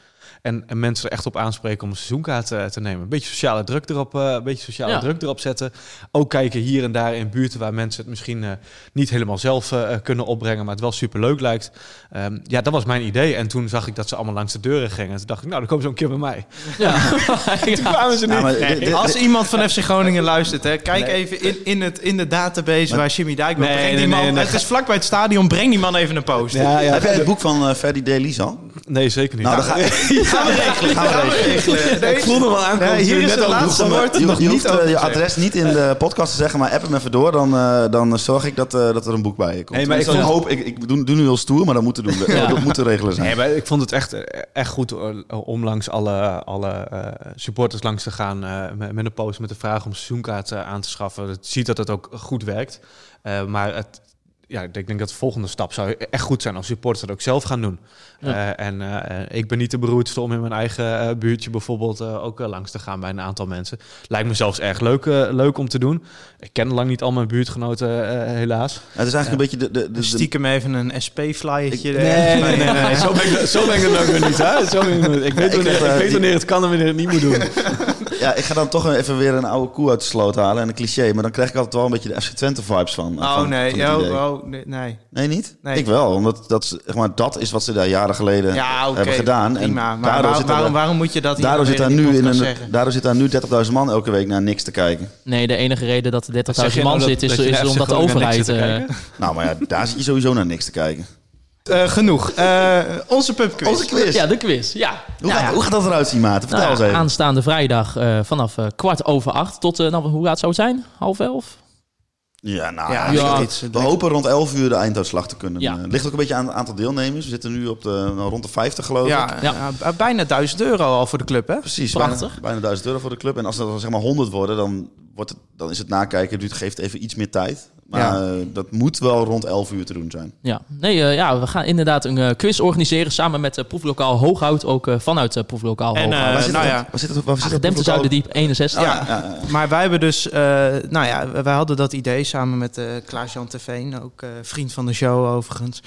En, en mensen er echt op aanspreken om een seizoenkaart eh, te nemen. Een beetje sociale druk erop, eh, een beetje sociale Ja. druk erop zetten. Ook kijken hier en daar in buurten waar mensen het misschien eh, niet helemaal zelf eh, kunnen opbrengen, maar het wel super leuk lijkt. Ehm, ja, dat was mijn idee. En toen zag ik dat ze allemaal langs de deuren gingen. En toen dacht ik, nou, dan komen ze ook een keer bij mij. Ja. Toen kwamen ze niet. Ja, Als iemand van FC Groningen luistert, hè, kijk Nee. even in, in, het, in de database waar Jimmy Dijk. Nee, Breng die man, nee, nee. Het is vlakbij het stadion, breng die man even een post. Ja, ja, Heb jij het boek van Ferdy Daly al? Nee, zeker niet. Nou, dan ga ik. Gaan we regelen. Gaan we regelen. Nee, ik voelde aankomen. Nee, toen hier je is net het laatste woord Je, nog je niet hoeft eh, je adres niet in de podcast te zeggen, maar app hem even door. Dan, eh, dan zorg ik dat, eh, dat er een boek bij je komt. Nee, maar ik hoop, ik, ik doe, doe nu heel stoer, maar dat moet te doen. Ja. Dat moet te regelen zijn. Nee, maar ik vond het echt, eh, echt goed eh, om langs alle, alle eh, supporters langs te gaan eh, met, met een post met de vraag om een seizoenkaart eh, aan te schaffen. Het ziet dat het ook goed werkt. Eh, maar het, ja, ik denk dat de volgende stap zou echt goed zijn als supporters dat ook zelf gaan doen. Ja. Eh, en eh, ik ben niet de beroerdste om in mijn eigen eh, buurtje bijvoorbeeld eh, ook langs te gaan bij een aantal mensen. Lijkt me zelfs erg leuk, leuk om te doen. Ik ken lang niet al mijn buurtgenoten, eh, helaas. Het is eigenlijk een beetje de... de, de, de- Stiekem even een SP-flyertje. Nee, nee, nee, nee. Zo ben ik, zo ben ik ook weer niet. Hè? Zo ben ik, niet. ik, weet ik wanneer, heb, ik weet wanneer het kan en wanneer het niet moet doen. ja, ik ga dan toch even weer een oude koe uit de sloot halen en een cliché. Maar dan krijg ik altijd wel een beetje de FC Twente vibes van. Oh van- nee, van oh, oh, nee, nee. Nee, niet? Nee. Ik wel, omdat dat, is- zeg maar, dat is wat ze daar jaren geleden Ja, hebben gedaan. Prima. En Maar daardoor waar- zit er- waarom, waarom moet je dat Daardoor zit, daar nu in een, zeggen? daardoor zit daar nu 30.000 man elke week naar niks te kijken. Nee, de enige reden dat er 30.000 Zeg je man nou dat- zit is, is omdat de overheid... eh? Nou, maar ja, daar zit je sowieso naar niks te kijken. Eh, genoeg. Eh, onze pubquiz. Onze quiz. ja, de quiz. Ja. Hoe, Nou gaat, ja. hoe gaat dat eruit zien, Maarten? Vertel Nou eens even. aanstaande vrijdag eh, vanaf eh, kwart over acht tot, eh, nou, hoe laat zou het zijn? Half elf? Ja, nou, Ja, ja, ja. iets. we hopen rond 11 uur de einduitslag te kunnen. Ja. Eh, Het ligt ook een beetje aan het aantal deelnemers. We zitten nu op de, nou, rond de 50 geloof ik. Ja, Ja. ja, bijna 1000 euro al voor de club, hè? Precies, Prachtig. Bijna, bijna 1000 euro voor de club. En als dat dan zeg maar 100 worden, dan, wordt het, dan is het nakijken. Het geeft even iets meer tijd. Maar Ja. eh, dat moet wel rond 11 uur te doen zijn. Ja, nee, eh, ja, we gaan inderdaad een eh, quiz organiseren samen met uh, Proeflokaal Hooghout, ook vanuit uh, Proeflokaal En, Hooghout. waar zit nou het- ja. waar zit het? Waar zit het? Zuiderdiep 61. Ja. Ja, ja, ja. Maar wij hebben dus, eh, nou ja, wij hadden dat idee samen met eh Klaas-Jan Terveen, ook eh, vriend van de show overigens.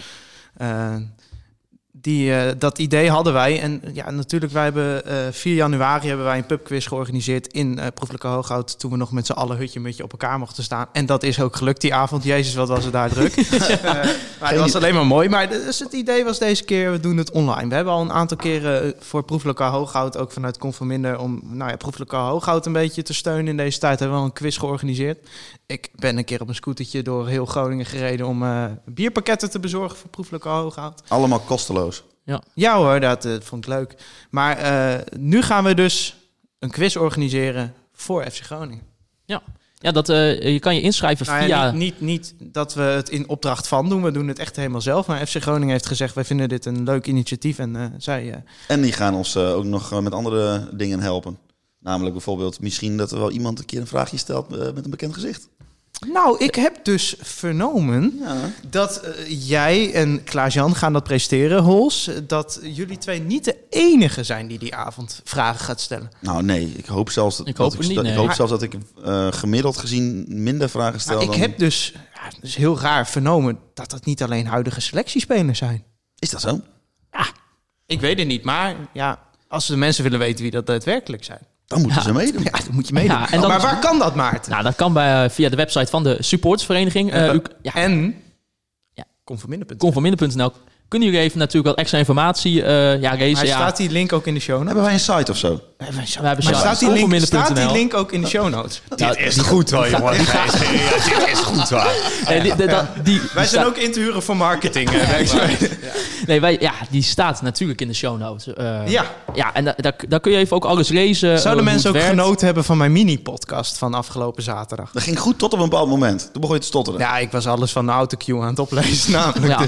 Eh, die, eh, dat idee hadden wij. En ja, natuurlijk, wij hebben eh 4 januari hebben wij een pubquiz georganiseerd in eh Proeflijke Hooghout. Toen we nog met z'n allen hutje met je op elkaar mochten staan. En dat is ook gelukt die avond. Jezus, wat was het daar druk. Eh, maar het was alleen maar mooi. Maar dus het idee was deze keer, we doen het online. We hebben al een aantal keren eh, voor Proeflokaal Hooghout, ook vanuit Conforminder, om nou ja, Proeflokaal Hooghout een beetje te steunen in deze tijd, hebben we al een quiz georganiseerd. Ik ben een keer op een scootertje door heel Groningen gereden om eh, bierpakketten te bezorgen voor Proeflokaal Hooghout. Allemaal kosteloos. Ja hoor, dat eh, vond ik leuk. Maar eh, nu gaan we dus een quiz organiseren voor FC Groningen. Ja, dat, eh, je kan je inschrijven Nou ja, via... niet, niet, niet dat we het in opdracht van doen. We doen het echt helemaal zelf. Maar FC Groningen heeft gezegd, wij vinden dit een leuk initiatief. En eh, zij... eh, En die gaan ons eh, ook nog met andere dingen helpen. Namelijk bijvoorbeeld misschien dat er wel iemand een keer een vraagje stelt eh, met een bekend gezicht. Nou, ik heb dus vernomen dat eh, jij en Klaas-Jan gaan dat presenteren, Hols. Dat jullie twee niet de enige zijn die die avond vragen gaat stellen. Nou nee, ik hoop zelfs dat Ik hoop dat niet, nee. Ik hoop zelfs dat ik eh, gemiddeld gezien minder vragen stel Maar ik dan... heb dus, ja, dat is heel raar, vernomen dat dat niet alleen huidige selectiespelers zijn. Is dat zo? Ik weet het niet, maar ja, als de mensen willen weten wie dat daadwerkelijk zijn, Dan moeten Ja. ze meedoen. ja, dan moet je meedoen. Ja, en dan- maar waar kan dat, Maarten? Nou, dat kan bij, eh, via de website van de supportersvereniging. Eh, u, ja, En Ja. conforminder.nl. Kunnen jullie even natuurlijk wat extra informatie eh ja, racen? Maar ja, staat die link ook in de show notes? Hebben wij een site of zo? We hebben hebben maar staat die, link, staat die link ook in de show notes? Nou, is goed hoor, jongen. dit is goed hoor. eh, die, die- dat- die- Wij die zijn ook in te huren voor marketing. eh. Nee, wij, ja, die staat natuurlijk in de show notes. Eh, ja, Ja, en da- daar, daar kun je even ook alles lezen. eh, zouden hoe mensen ook genoten hebben van mijn mini-podcast van afgelopen zaterdag? Dat ging goed tot op een bepaald moment. Toen begon je te stotteren. Ja, ik was alles van de autocue aan het oplezen namelijk.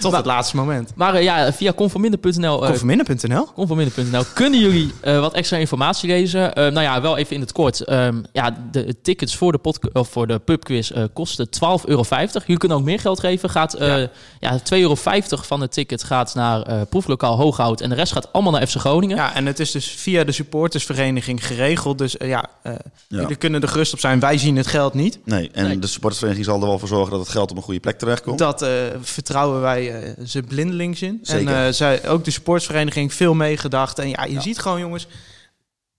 Tot het laatste moment. Maar eh, ja, via conforminder.nl... eh, Conforminder.nl? Conforminder.nl kunnen jullie eh, wat extra informatie lezen. Eh, nou ja, wel even in het kort. Ehm, ja, de tickets voor de, of voor de pubquiz kosten 12,50 euro. Jullie kunnen ook meer geld geven. Gaat, eh Ja. ja. 2,50 euro van het ticket gaat naar eh, proeflokaal Hooghout. En de rest gaat allemaal naar FC Groningen. Ja, en het is dus via de supportersvereniging geregeld. Dus ja, eh, Ja. jullie kunnen er gerust op zijn. Wij zien het geld niet. Nee, en Nee. de supportersvereniging zal er wel voor zorgen dat het geld op een goede plek terechtkomt. Dat eh, vertrouwen wij eh, ze blindelings in. Zeker. En eh, zij, ook de sportsvereniging veel meegedacht. En ja, je ziet gewoon jongens,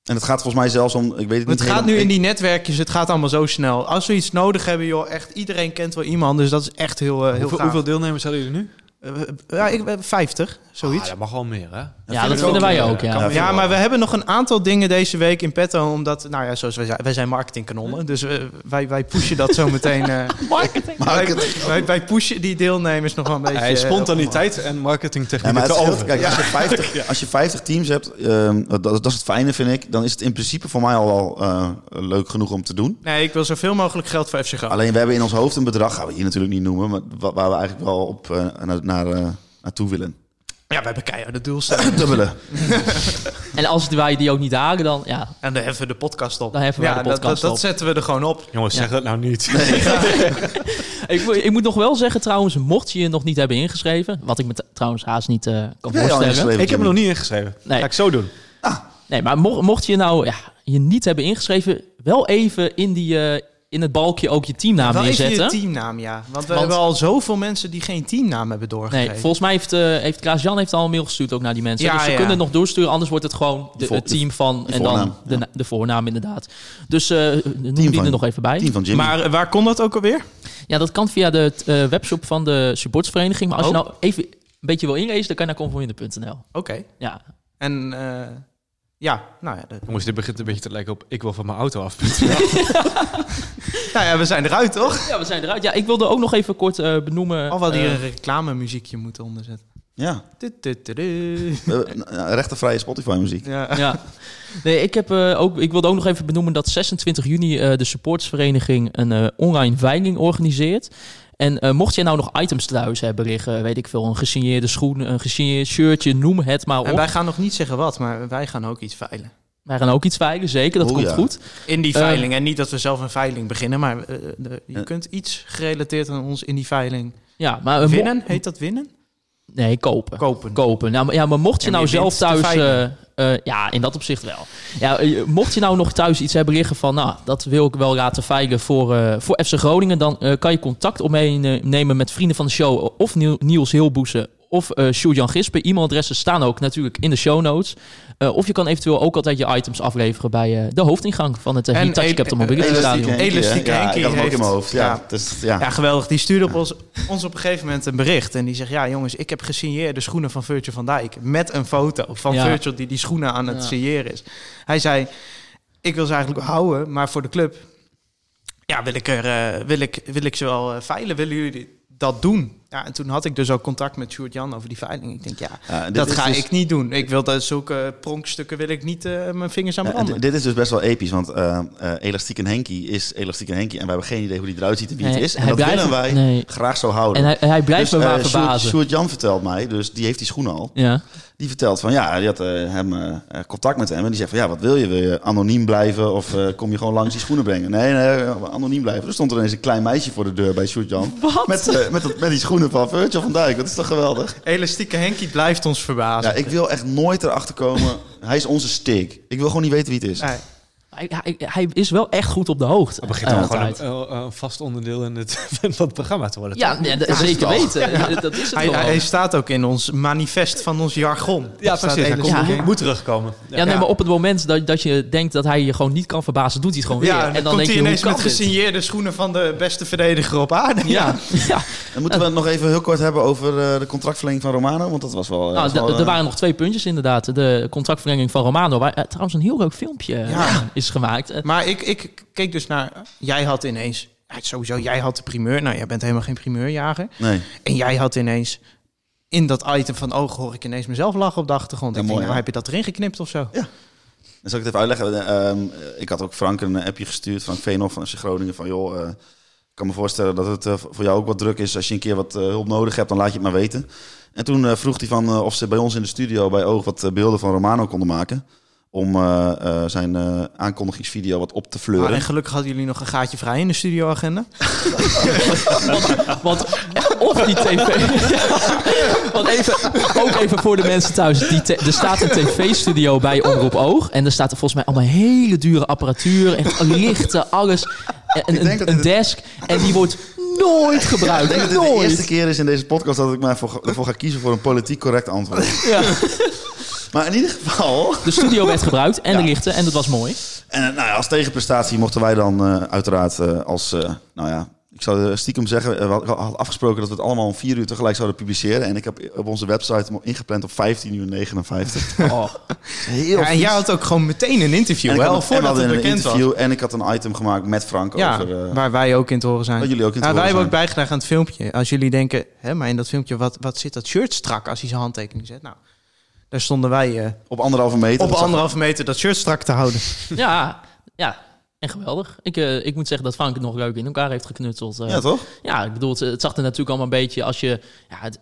En het gaat volgens mij zelfs om, ik weet het niet het gaat nu in die netwerkjes, het gaat allemaal zo snel. Als we iets nodig hebben, joh, echt iedereen kent wel iemand. Dus dat is echt heel, eh, heel Hoeveel, gaaf. hoeveel deelnemers hadden jullie nu? Eh, ja, ik ben 50, zoiets. Ah, dat mag wel meer, hè? Ja, dat vinden wij ook. Ja. Ja, Ja, maar we hebben nog een aantal dingen deze week in petto. Omdat, nou ja, zoals wij zijn, wij zijn marketingkanonnen. Dus eh, wij, wij pushen dat zo meteen. eh, Marketing. wij, wij, wij pushen die deelnemers nog wel een beetje. Hij is eh, spontaniteit en Ja, marketingtechniek maar te het scheelt, over. kijk, als, je 50, als je 50 teams hebt, ehm, dat, dat is het fijne vind ik, dan is het in principe voor mij al wel eh, leuk genoeg om te doen. Nee, ik wil zoveel mogelijk geld voor FC Groningen. Alleen we hebben in ons hoofd een bedrag, gaan we hier natuurlijk niet noemen, maar wa- waar we eigenlijk wel op eh, naar, naar, eh, naartoe willen. Ja, we hebben keiharde doelstelling. Dubbele. En als wij die ook niet hagen, dan ja, En dan heffen we de podcast op. Dan heffen wij ja, de dat- podcast dat, dat, op. zetten we er gewoon op. Jongens, zeg dat nou niet. ik, moet- ik moet nog wel zeggen trouwens, mocht je je nog niet hebben ingeschreven, wat ik me trouwens haast niet eh, kan voorstellen. Ik heb hem Jimmy? nog niet ingeschreven. Nee. Ga ik zo doen. Nee, maar mo- mocht je nou ja, je niet hebben ingeschreven, wel even in, die, eh, in het balkje ook je teamnaam Wel even neerzetten. je teamnaam, ja. Want we Want- hebben al zoveel mensen die geen teamnaam hebben doorgegeven. Nee, volgens mij heeft, eh heeft Klaas-Jan heeft al een mail gestuurd ook naar die mensen. Ja, dus ze ja. kunnen het nog doorsturen, anders wordt het gewoon de, het team van de en dan voornaam, de, ja. de voornaam inderdaad. Dus eh noem die van- er nog even bij. Team van Jimmy. Maar eh, waar kon dat ook alweer? Ja, dat kan via de eh, webshop van de supportsvereniging. Maar als Oh. je nou even een beetje wil inlezen, dan kan je naar conforminder.nl. Oké. Ja, En eh, ja, nou ja, de- Jongens, dit begint een beetje te lijken op ik wil van mijn auto af. nou ja, we zijn eruit, toch? ja, we zijn eruit. Ja, ik wilde ook nog even kort eh, benoemen. Of we hadden hier eh, een reclamemuziekje moeten onderzetten. Ja, een rechtenvrije Spotify muziek. Ja. ja. Nee, ik, heb, eh, ook, ik wilde ook nog even benoemen dat 26 juni eh, de supportsvereniging een eh, online veiling organiseert. En eh, mocht je nou nog items thuis hebben liggen, weet ik veel, een gesigneerde schoen, een gesigneerd shirtje, noem het maar op. En wij gaan nog niet zeggen wat, maar wij gaan ook iets veilen. Wij gaan ook iets veilen, zeker, dat Oh, komt ja. goed. In die Eh, veiling. en niet dat we zelf een veiling beginnen, maar eh, de- je kunt iets gerelateerd aan ons in die veiling Ja, maar, winnen. Heet dat winnen? Nee, kopen. Kopen. kopen. Nou, maar- ja, maar mocht je En nou zelf thuis... eh, ja, in dat opzicht wel. Ja, eh, mocht je nou nog thuis iets hebben liggen van... Nou, dat wil ik wel laten veilen voor, eh, voor FC Groningen... dan kan je contact opnemen met vrienden van de show... of Niel- Niels Hilboesen of eh Sjoerd-Jan Gispen. E-mailadressen staan ook natuurlijk in de show notes. Eh, of je kan eventueel ook altijd je items afleveren... bij eh, de hoofdingang van het uh, En Hitachi El- Capital eh, Mobility Elastiek Stadion. Henkie, hè? Elastiek Ja, ik had ook in mijn hoofd. Ja, ja. Dus, ja. Ja, geweldig. Die stuurde op ons, ons op een gegeven moment een bericht. En die zegt, ja jongens, ik heb gesigneerde schoenen van Virgil van Dijk. Met een foto van Ja. Virgil die die schoenen aan het Ja. signeren is. Hij zei, ik wil ze eigenlijk houden, maar voor de club... Ja, wil ik, er, eh, wil ik, wil ik ze wel veilen? Willen jullie dat doen? Ja, en toen had ik dus ook contact met Sjoerd Jan over die veiling. Ik denk, ja, dat ga dus- ik niet doen. Ik wil dat zulke pronkstukken wil ik niet eh, mijn vingers aan branden. dit is dus best wel episch, want eh, eh, Elastiek en Henkie is Elastiek en Henkie. En wij hebben geen idee hoe die eruit ziet en wie Nee, het is. En dat blijft- willen wij nee. graag zo houden. En hij, hij blijft dus, me maar verbazen. Sjoerd Jan vertelt mij, dus die heeft die schoenen al. ja. Die vertelt van ja, die had hem contact met hem. En die zegt van ja, wat wil je? Wil je anoniem blijven of eh, kom je gewoon langs die schoenen brengen? Nee, nee, anoniem blijven. Er stond er ineens een klein meisje voor de deur bij Sjoerd Jan. Wat? Met, met, met die schoenen van Virgil van Dijk. Dat is toch geweldig? Elastieke Henkie blijft ons verbazen. Ja, ik wil echt nooit erachter komen. Hij is onze steek. Ik wil gewoon niet weten wie het is. Nee. Hij, hij, hij is wel echt goed op de hoogte. Het begint eh, dan gewoon altijd. een, vast onderdeel in het, van het programma te worden. Ja, nee, dat- zeker weten. Ja, dat is het Hij, wel. hij staat ook in ons manifest van ons jargon. Ja, precies. Hij komt- Ja. Moet terugkomen. Ja, nee, maar op het moment dat, dat je denkt dat hij je gewoon niet kan verbazen, doet hij het gewoon weer. Ja, en dan, dan komt denk hij je, ineens met dit? gesigneerde schoenen van de beste verdediger op aarde. Ja, ja. Dan moeten we het nog even heel kort hebben over eh, de contractverlenging van Romano. Want dat was wel... eh, Nou, was wel, d- eh, er waren nog twee puntjes inderdaad. De contractverlenging van Romano, waar eh, trouwens een heel leuk filmpje eh, Ja. Is gemaakt. Eh, Maar ik, ik keek dus naar... Jij had ineens... ja, Sowieso, jij had de primeur. Nou, jij bent helemaal geen primeurjager. Nee. En jij had ineens... In dat item van ogen hoor ik ineens mezelf lachen op de achtergrond. Ja, ik mooi, denk, hè? nou, heb je dat erin geknipt of zo? Dan zal ik het even uitleggen. Eh, ehm, ik had ook Frank een appje gestuurd, Frank Veenhoff van FC Groningen, van joh, eh, ik kan me voorstellen dat het eh, voor jou ook wat druk is. Als je een keer wat eh, hulp nodig hebt, dan laat je het maar weten. En toen eh, vroeg hij van eh, of ze bij ons in de studio bij Oog wat eh, beelden van Romano konden maken. Om eh, eh, zijn eh, aankondigingsvideo wat op te fleuren. Ah, en gelukkig hadden jullie nog een gaatje vrij in de studioagenda. Want of die tv... Want even, ook even voor de mensen thuis. Die te- er staat een tv-studio bij Omroep Oog. En er staat er volgens mij allemaal hele dure apparatuur. Echt lichten, alles. En, een, dat een desk. En die wordt nooit ik gebruikt. denk dat de eerste keer is in deze podcast dat ik mij voor, ervoor ga kiezen voor een politiek correct antwoord. Ja. Maar in ieder geval, De studio werd gebruikt en de lichten. En dat was mooi. En eh, nou ja, als tegenprestatie mochten wij dan eh, uiteraard eh, als, eh, nou ja, ik zou stiekem zeggen, we hadden afgesproken dat we het allemaal om vier uur tegelijk zouden publiceren. En ik heb op onze website ingepland op 15 uur 59. Oh. Heel Ja, en jij had ook gewoon meteen een interview, en ik wel had, en voordat een was. interview en ik had een item gemaakt met Frank Ja, over... eh, waar wij ook in te horen zijn. Waar jullie ook in te wij horen hebben ook bijgedragen aan het filmpje. Als jullie denken, hè, maar in dat filmpje, wat, wat zit dat shirt strak als hij zijn handtekening zet? Nou, daar stonden wij eh, op anderhalve meter. op anderhalve meter dat shirt strak te houden. Ja, ja. En geweldig. Ik, eh, ik moet zeggen dat Frank het nog leuk in elkaar heeft geknutseld. eh. Ja, toch? Ja, ik bedoel, het, het zag er natuurlijk allemaal een beetje als je ja, het,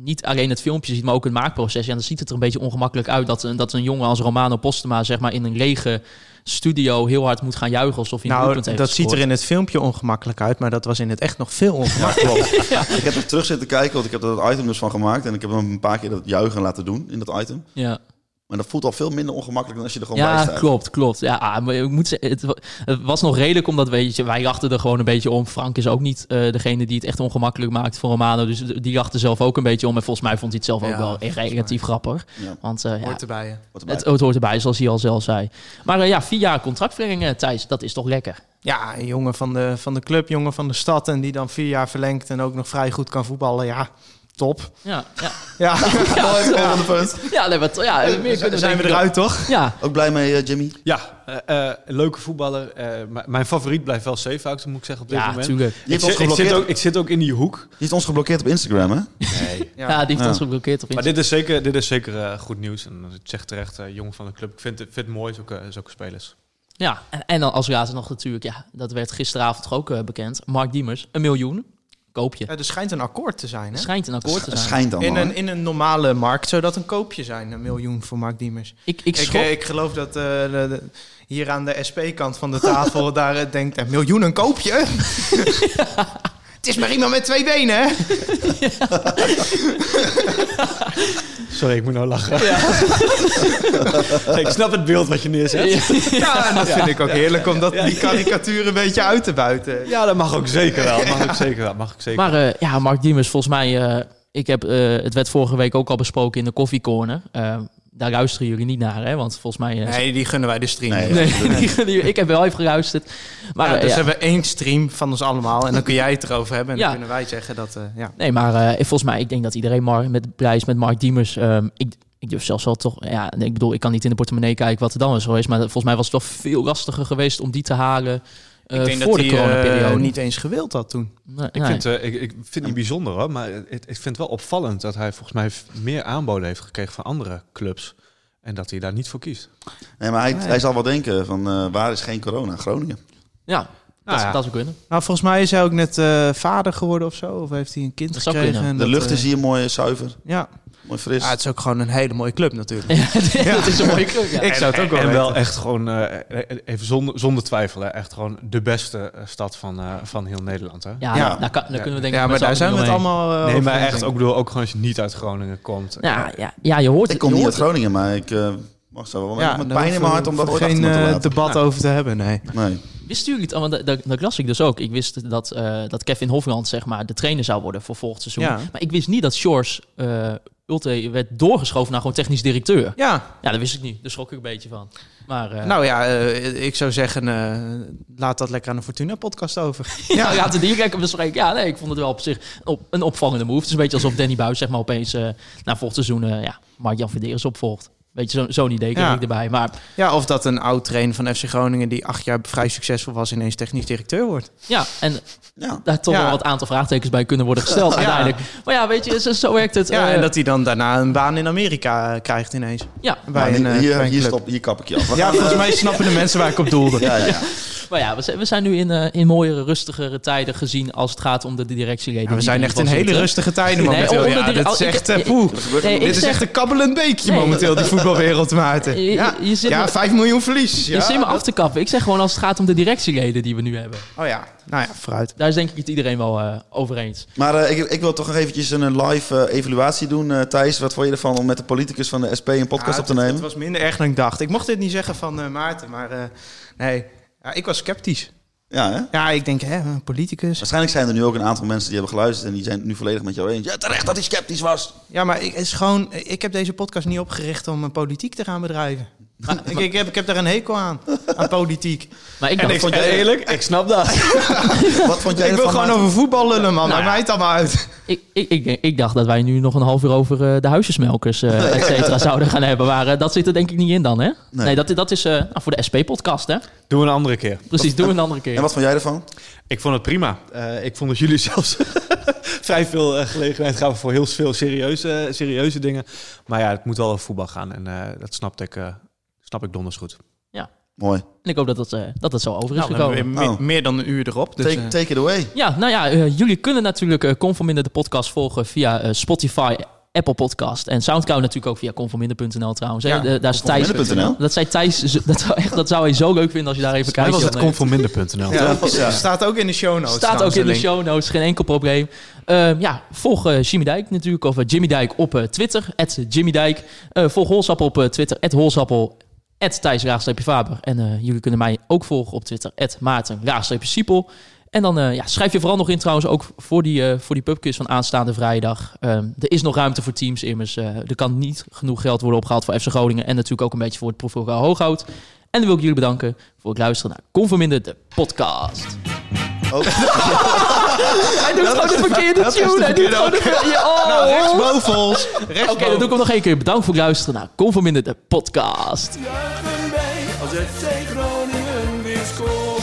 niet alleen het filmpje ziet, maar ook het maakproces. Ja, dan ziet het er een beetje ongemakkelijk uit dat, een- dat een jongen als Romano Postema zeg maar in een lege studio heel hard moet gaan juichen alsof hij een Nou, doelpunt dat ziet er in het filmpje ongemakkelijk uit, maar dat was in het echt nog veel ongemakkelijker. Ik heb er terug zitten kijken, want ik heb er dat item dus van gemaakt. En ik heb hem een paar keer dat juichen laten doen in dat item. Ja, Maar dat voelt al veel minder ongemakkelijk dan als je er gewoon bij ja staat. klopt, klopt. Ja, ah, maar ik moet zeggen, het, wa- het was nog redelijk omdat weet je, wij lachten er gewoon een beetje om. Frank is ook niet eh, degene die het echt ongemakkelijk maakt voor Romano. Dus die lachte zelf ook een beetje om. En volgens mij vond hij het zelf ook Ja, wel volgens relatief grappig. Ja. Want eh, ja, Hoort erbij. erbij. Het, het hoort erbij, zoals hij al zelf zei. Maar eh, ja, vier jaar contractverlenging, Thijs, dat is toch lekker? Ja, een jongen van de, van de club, jongen van de stad en die dan vier jaar verlengt en ook nog vrij goed kan voetballen. Ja, top. Ja, ja. Ja, Mooi, volgende punt. ja, nee, wat, ja meer kunnen zijn we eruit toch? ook- Ja, Ook blij mee, eh, Jimmy? Ja, eh, eh, een leuke voetballer. Eh, mijn favoriet blijft wel Zeefuik, moet ik zeggen op dit ja, moment. tuurlijk. Die Ik ons zit, ik, zit geblokkeerd. ook, ik zit ook in die hoek. Die heeft ons geblokkeerd op Instagram, hè? Nee. Ja, die heeft Ja. ons geblokkeerd op Maar Instagram. dit is zeker, dit is zeker eh, goed nieuws. En ik zeg terecht, eh, jongen van de club. Ik vind het, vind het mooi, zulke, zulke spelers. Ja, en, en dan als laatste nog natuurlijk, ja, dat werd gisteravond toch ook bekend. Mark Diemers, een miljoen. Koop je. Ja, er schijnt een akkoord te zijn. Hè? Schijnt een akkoord te zijn. schijnt dan In een, in een normale markt zou dat een koopje zijn, een miljoen voor Mark Diemers. Ik, ik Ik, eh, ik geloof dat eh, de, de- hier aan de SP-kant van de tafel daar eh, denkt, een miljoen een koopje? Het is maar iemand met twee benen, hè? Sorry, ik moet nou lachen. ik snap het beeld wat je neerzet. Ja, en dat vind ik ook heerlijk om dat, die karikatuur een beetje uit te buiten. Ja, dat mag ook zeker wel. Mag ook zeker wel. Mag ook zeker. Maar eh, ja, Mark Diemers, volgens mij, eh, ik heb, eh, het werd vorige week ook al besproken in de koffiecorner. Daar luisteren jullie niet naar, hè? Want volgens mij... eh, Nee, die gunnen wij de stream. Nee, Nee, die- die- ik heb wel even geluisterd. Maar, Ja, eh, dus ja. hebben we één stream van ons allemaal en dan kun jij het erover hebben en Ja. dan kunnen wij zeggen dat, eh, ja. Nee, maar eh, volgens mij, ik denk dat iedereen Mar met, blij is met Mark Diemers. Ehm, ik, ik durf zelfs wel toch, ja, ik bedoel, ik kan niet in de portemonnee kijken wat er dan is geweest. Maar volgens mij was het toch veel lastiger geweest om die te halen ik denk voor dat de hij eh, coronaperiode. niet eens gewild had toen. Nee, Ik nee. vind, eh, ik, ik vind het niet bijzonder hoor, maar het, ik vind het wel opvallend dat hij volgens mij meer aanboden heeft gekregen van andere clubs. En dat hij daar niet voor kiest. Nee, maar hij, hij zal wel denken van eh, waar is geen corona? Groningen. ja, Nou dat, ja. dat zou kunnen. Nou, volgens mij is hij ook net eh, vader geworden of zo. Of heeft hij een kind Dat zou gekregen. kunnen. en De dat, lucht eh, is hier mooi zuiver, Ja. Mooi fris. ja, het is ook gewoon een hele mooie club natuurlijk. Ja, dat is een mooie club. Ja. Ik zou het ook wel En weten. wel echt gewoon, eh, even zonder, zonder twijfel, hè, echt gewoon de beste eh, stad van, eh, van heel Nederland. Hè? Ja, Ja. Daar, kan, daar kunnen we denk ik Ja, maar daar zijn we het allemaal Nee, maar echt ook, ik. bedoel, ook gewoon als je niet uit Groningen komt. Ja, ja, ja, je hoort ik kom niet uit Groningen, maar ik eh mag zo wel Ja, met pijn in mijn hart om dat geen debat over te hebben, nee. Nee. Wisten jullie het? Oh, Want dat, dat, dat las ik dus ook. Ik wist dat, eh, dat Kevin Hofland zeg maar, de trainer zou worden voor volgend seizoen. Ja. Maar ik wist niet dat Shores eh Ulte werd doorgeschoven naar gewoon technisch directeur. Ja, Ja, dat wist ik niet. Daar schrok ik een beetje van. Maar eh, nou ja, ik zou zeggen, laat dat lekker aan de Fortuna-podcast over. ja, ja, te direct bespreken. Ja, nee, ik vond het wel op zich op, een opvallende move. Het is een beetje alsof Danny Buis zeg maar opeens na volgend seizoen ja, Mark-Jan opvolgt. Weet je, zo- zo'n idee kreeg Ja. ik erbij. Maar Ja, of dat een oud trainer van FC Groningen die acht jaar vrij succesvol was, ineens technisch directeur wordt. ja, en Ja. daar toch Ja. wel wat aantal vraagtekens bij kunnen worden gesteld Ja. uiteindelijk. Maar ja, weet je, zo, zo werkt het. Ja, eh, en dat hij dan daarna een baan in Amerika eh, krijgt ineens. ja, Bij Nou, een, eh, hier, bij een hier, club. stop, hier kap ik je af. Ja, volgens mij snappen de mensen waar ik op doelde. Ja, ja, ja. Maar ja, we zijn, we zijn nu in, eh, in mooiere, rustigere tijden gezien als het gaat om de directieleden. Ja, we zijn echt in hele rustige tijden momenteel. ja, dit is ik- echt... poeh. Dit is echt een kabbelend beekje Nee. momenteel, die voetbalwereld, Maarten. Je- je- Ja, je zit ja me- 5 miljoen verlies. Je Ja, zit me af te kappen. Ik zeg gewoon als het gaat om de directieleden die we nu hebben. Oh ja, nou ja, vooruit. Daar is denk ik het iedereen wel eh, over eens. Maar eh, ik, ik wil toch nog eventjes een live eh, evaluatie doen. eh, Thijs, wat vond je ervan om met de politicus van de SP een podcast Ja, op te nemen? Het was minder erg dan ik dacht. Ik mocht dit niet zeggen van eh, Maarten, maar eh, nee, ja, ik was sceptisch. Ja, hè? Ja, ik denk, hè, een politicus. Waarschijnlijk zijn er nu ook een aantal mensen die hebben geluisterd en die zijn het nu volledig met jou eens. Ja, terecht dat hij sceptisch was. Ja, maar ik, is gewoon, ik heb deze podcast niet opgericht om een politiek te gaan bedrijven. ik, ik, heb, ik heb daar een hekel aan, aan politiek. Maar ik En ik, eerlijk, ik snap dat. Wat vond jij ik wil gewoon over voetbal lullen, man. Nou Maakt mij het allemaal uit. ik, ik, ik, ik dacht dat wij nu nog een half uur over eh, de huisjesmelkers, eh et cetera, zouden gaan hebben. Maar eh, dat zit er denk ik niet in dan, hè? Nee, Nee. dat, dat is eh, nou, voor de SP-podcast, hè? Doen we een andere keer. Precies, doen we een andere keer. En wat vond jij ervan? Ik vond het prima. Eh, ik vond dat jullie zelfs vrij veel gelegenheid gaven voor heel veel serieuze, serieuze dingen. Maar ja, het moet wel over voetbal gaan. En eh, dat snapte ik, eh, snap ik donders goed. Mooi. En ik hoop dat het, eh, dat het zo over is Nou, we hebben gekomen. weer Nou. me- meer dan een uur erop. Dus, take, eh, take it away. Ja, nou ja, eh, jullie kunnen natuurlijk uh, Conforminder de podcast volgen via eh, Spotify, Apple Podcast en Soundcloud natuurlijk ook via conforminder.nl trouwens. Ja, daar is Thijs. Dat zei Thijs, dat, zou echt, dat zou hij zo leuk vinden als je daar even kijkt. was het conforminder.nl. ja, Ja. Staat ook in de show notes. Staat ook in de show notes, geen enkel probleem. Ehm, ja, volg eh, Jimmy Dijk natuurlijk, of eh, Jimmy Dijk op eh, Twitter, Jimmy Dijk. Eh, volg Holsappel op eh, Twitter, Holsappel, Thijs Faber. En eh, jullie kunnen mij ook volgen op Twitter, Maarten Siepel. En dan eh, ja, schrijf je vooral nog in trouwens ook voor die, eh voor die pubquiz van aanstaande vrijdag. Ehm, er is nog ruimte voor teams immers. Er kan niet genoeg geld worden opgehaald voor FC Groningen. En natuurlijk ook een beetje voor het proeflokaal Hooghout. En dan wil ik jullie bedanken voor het luisteren naar Conforminder, de podcast. Oh. Hij doet gewoon de verkeerde tune. Hij doet gewoon de verkeerde... Oh. Nou, rechtsboven ons. Oké, dan doe ik hem nog één keer. Bedankt voor het luisteren naar Conforminder, de podcast. Juichen wij als FC Groningen weer scoort.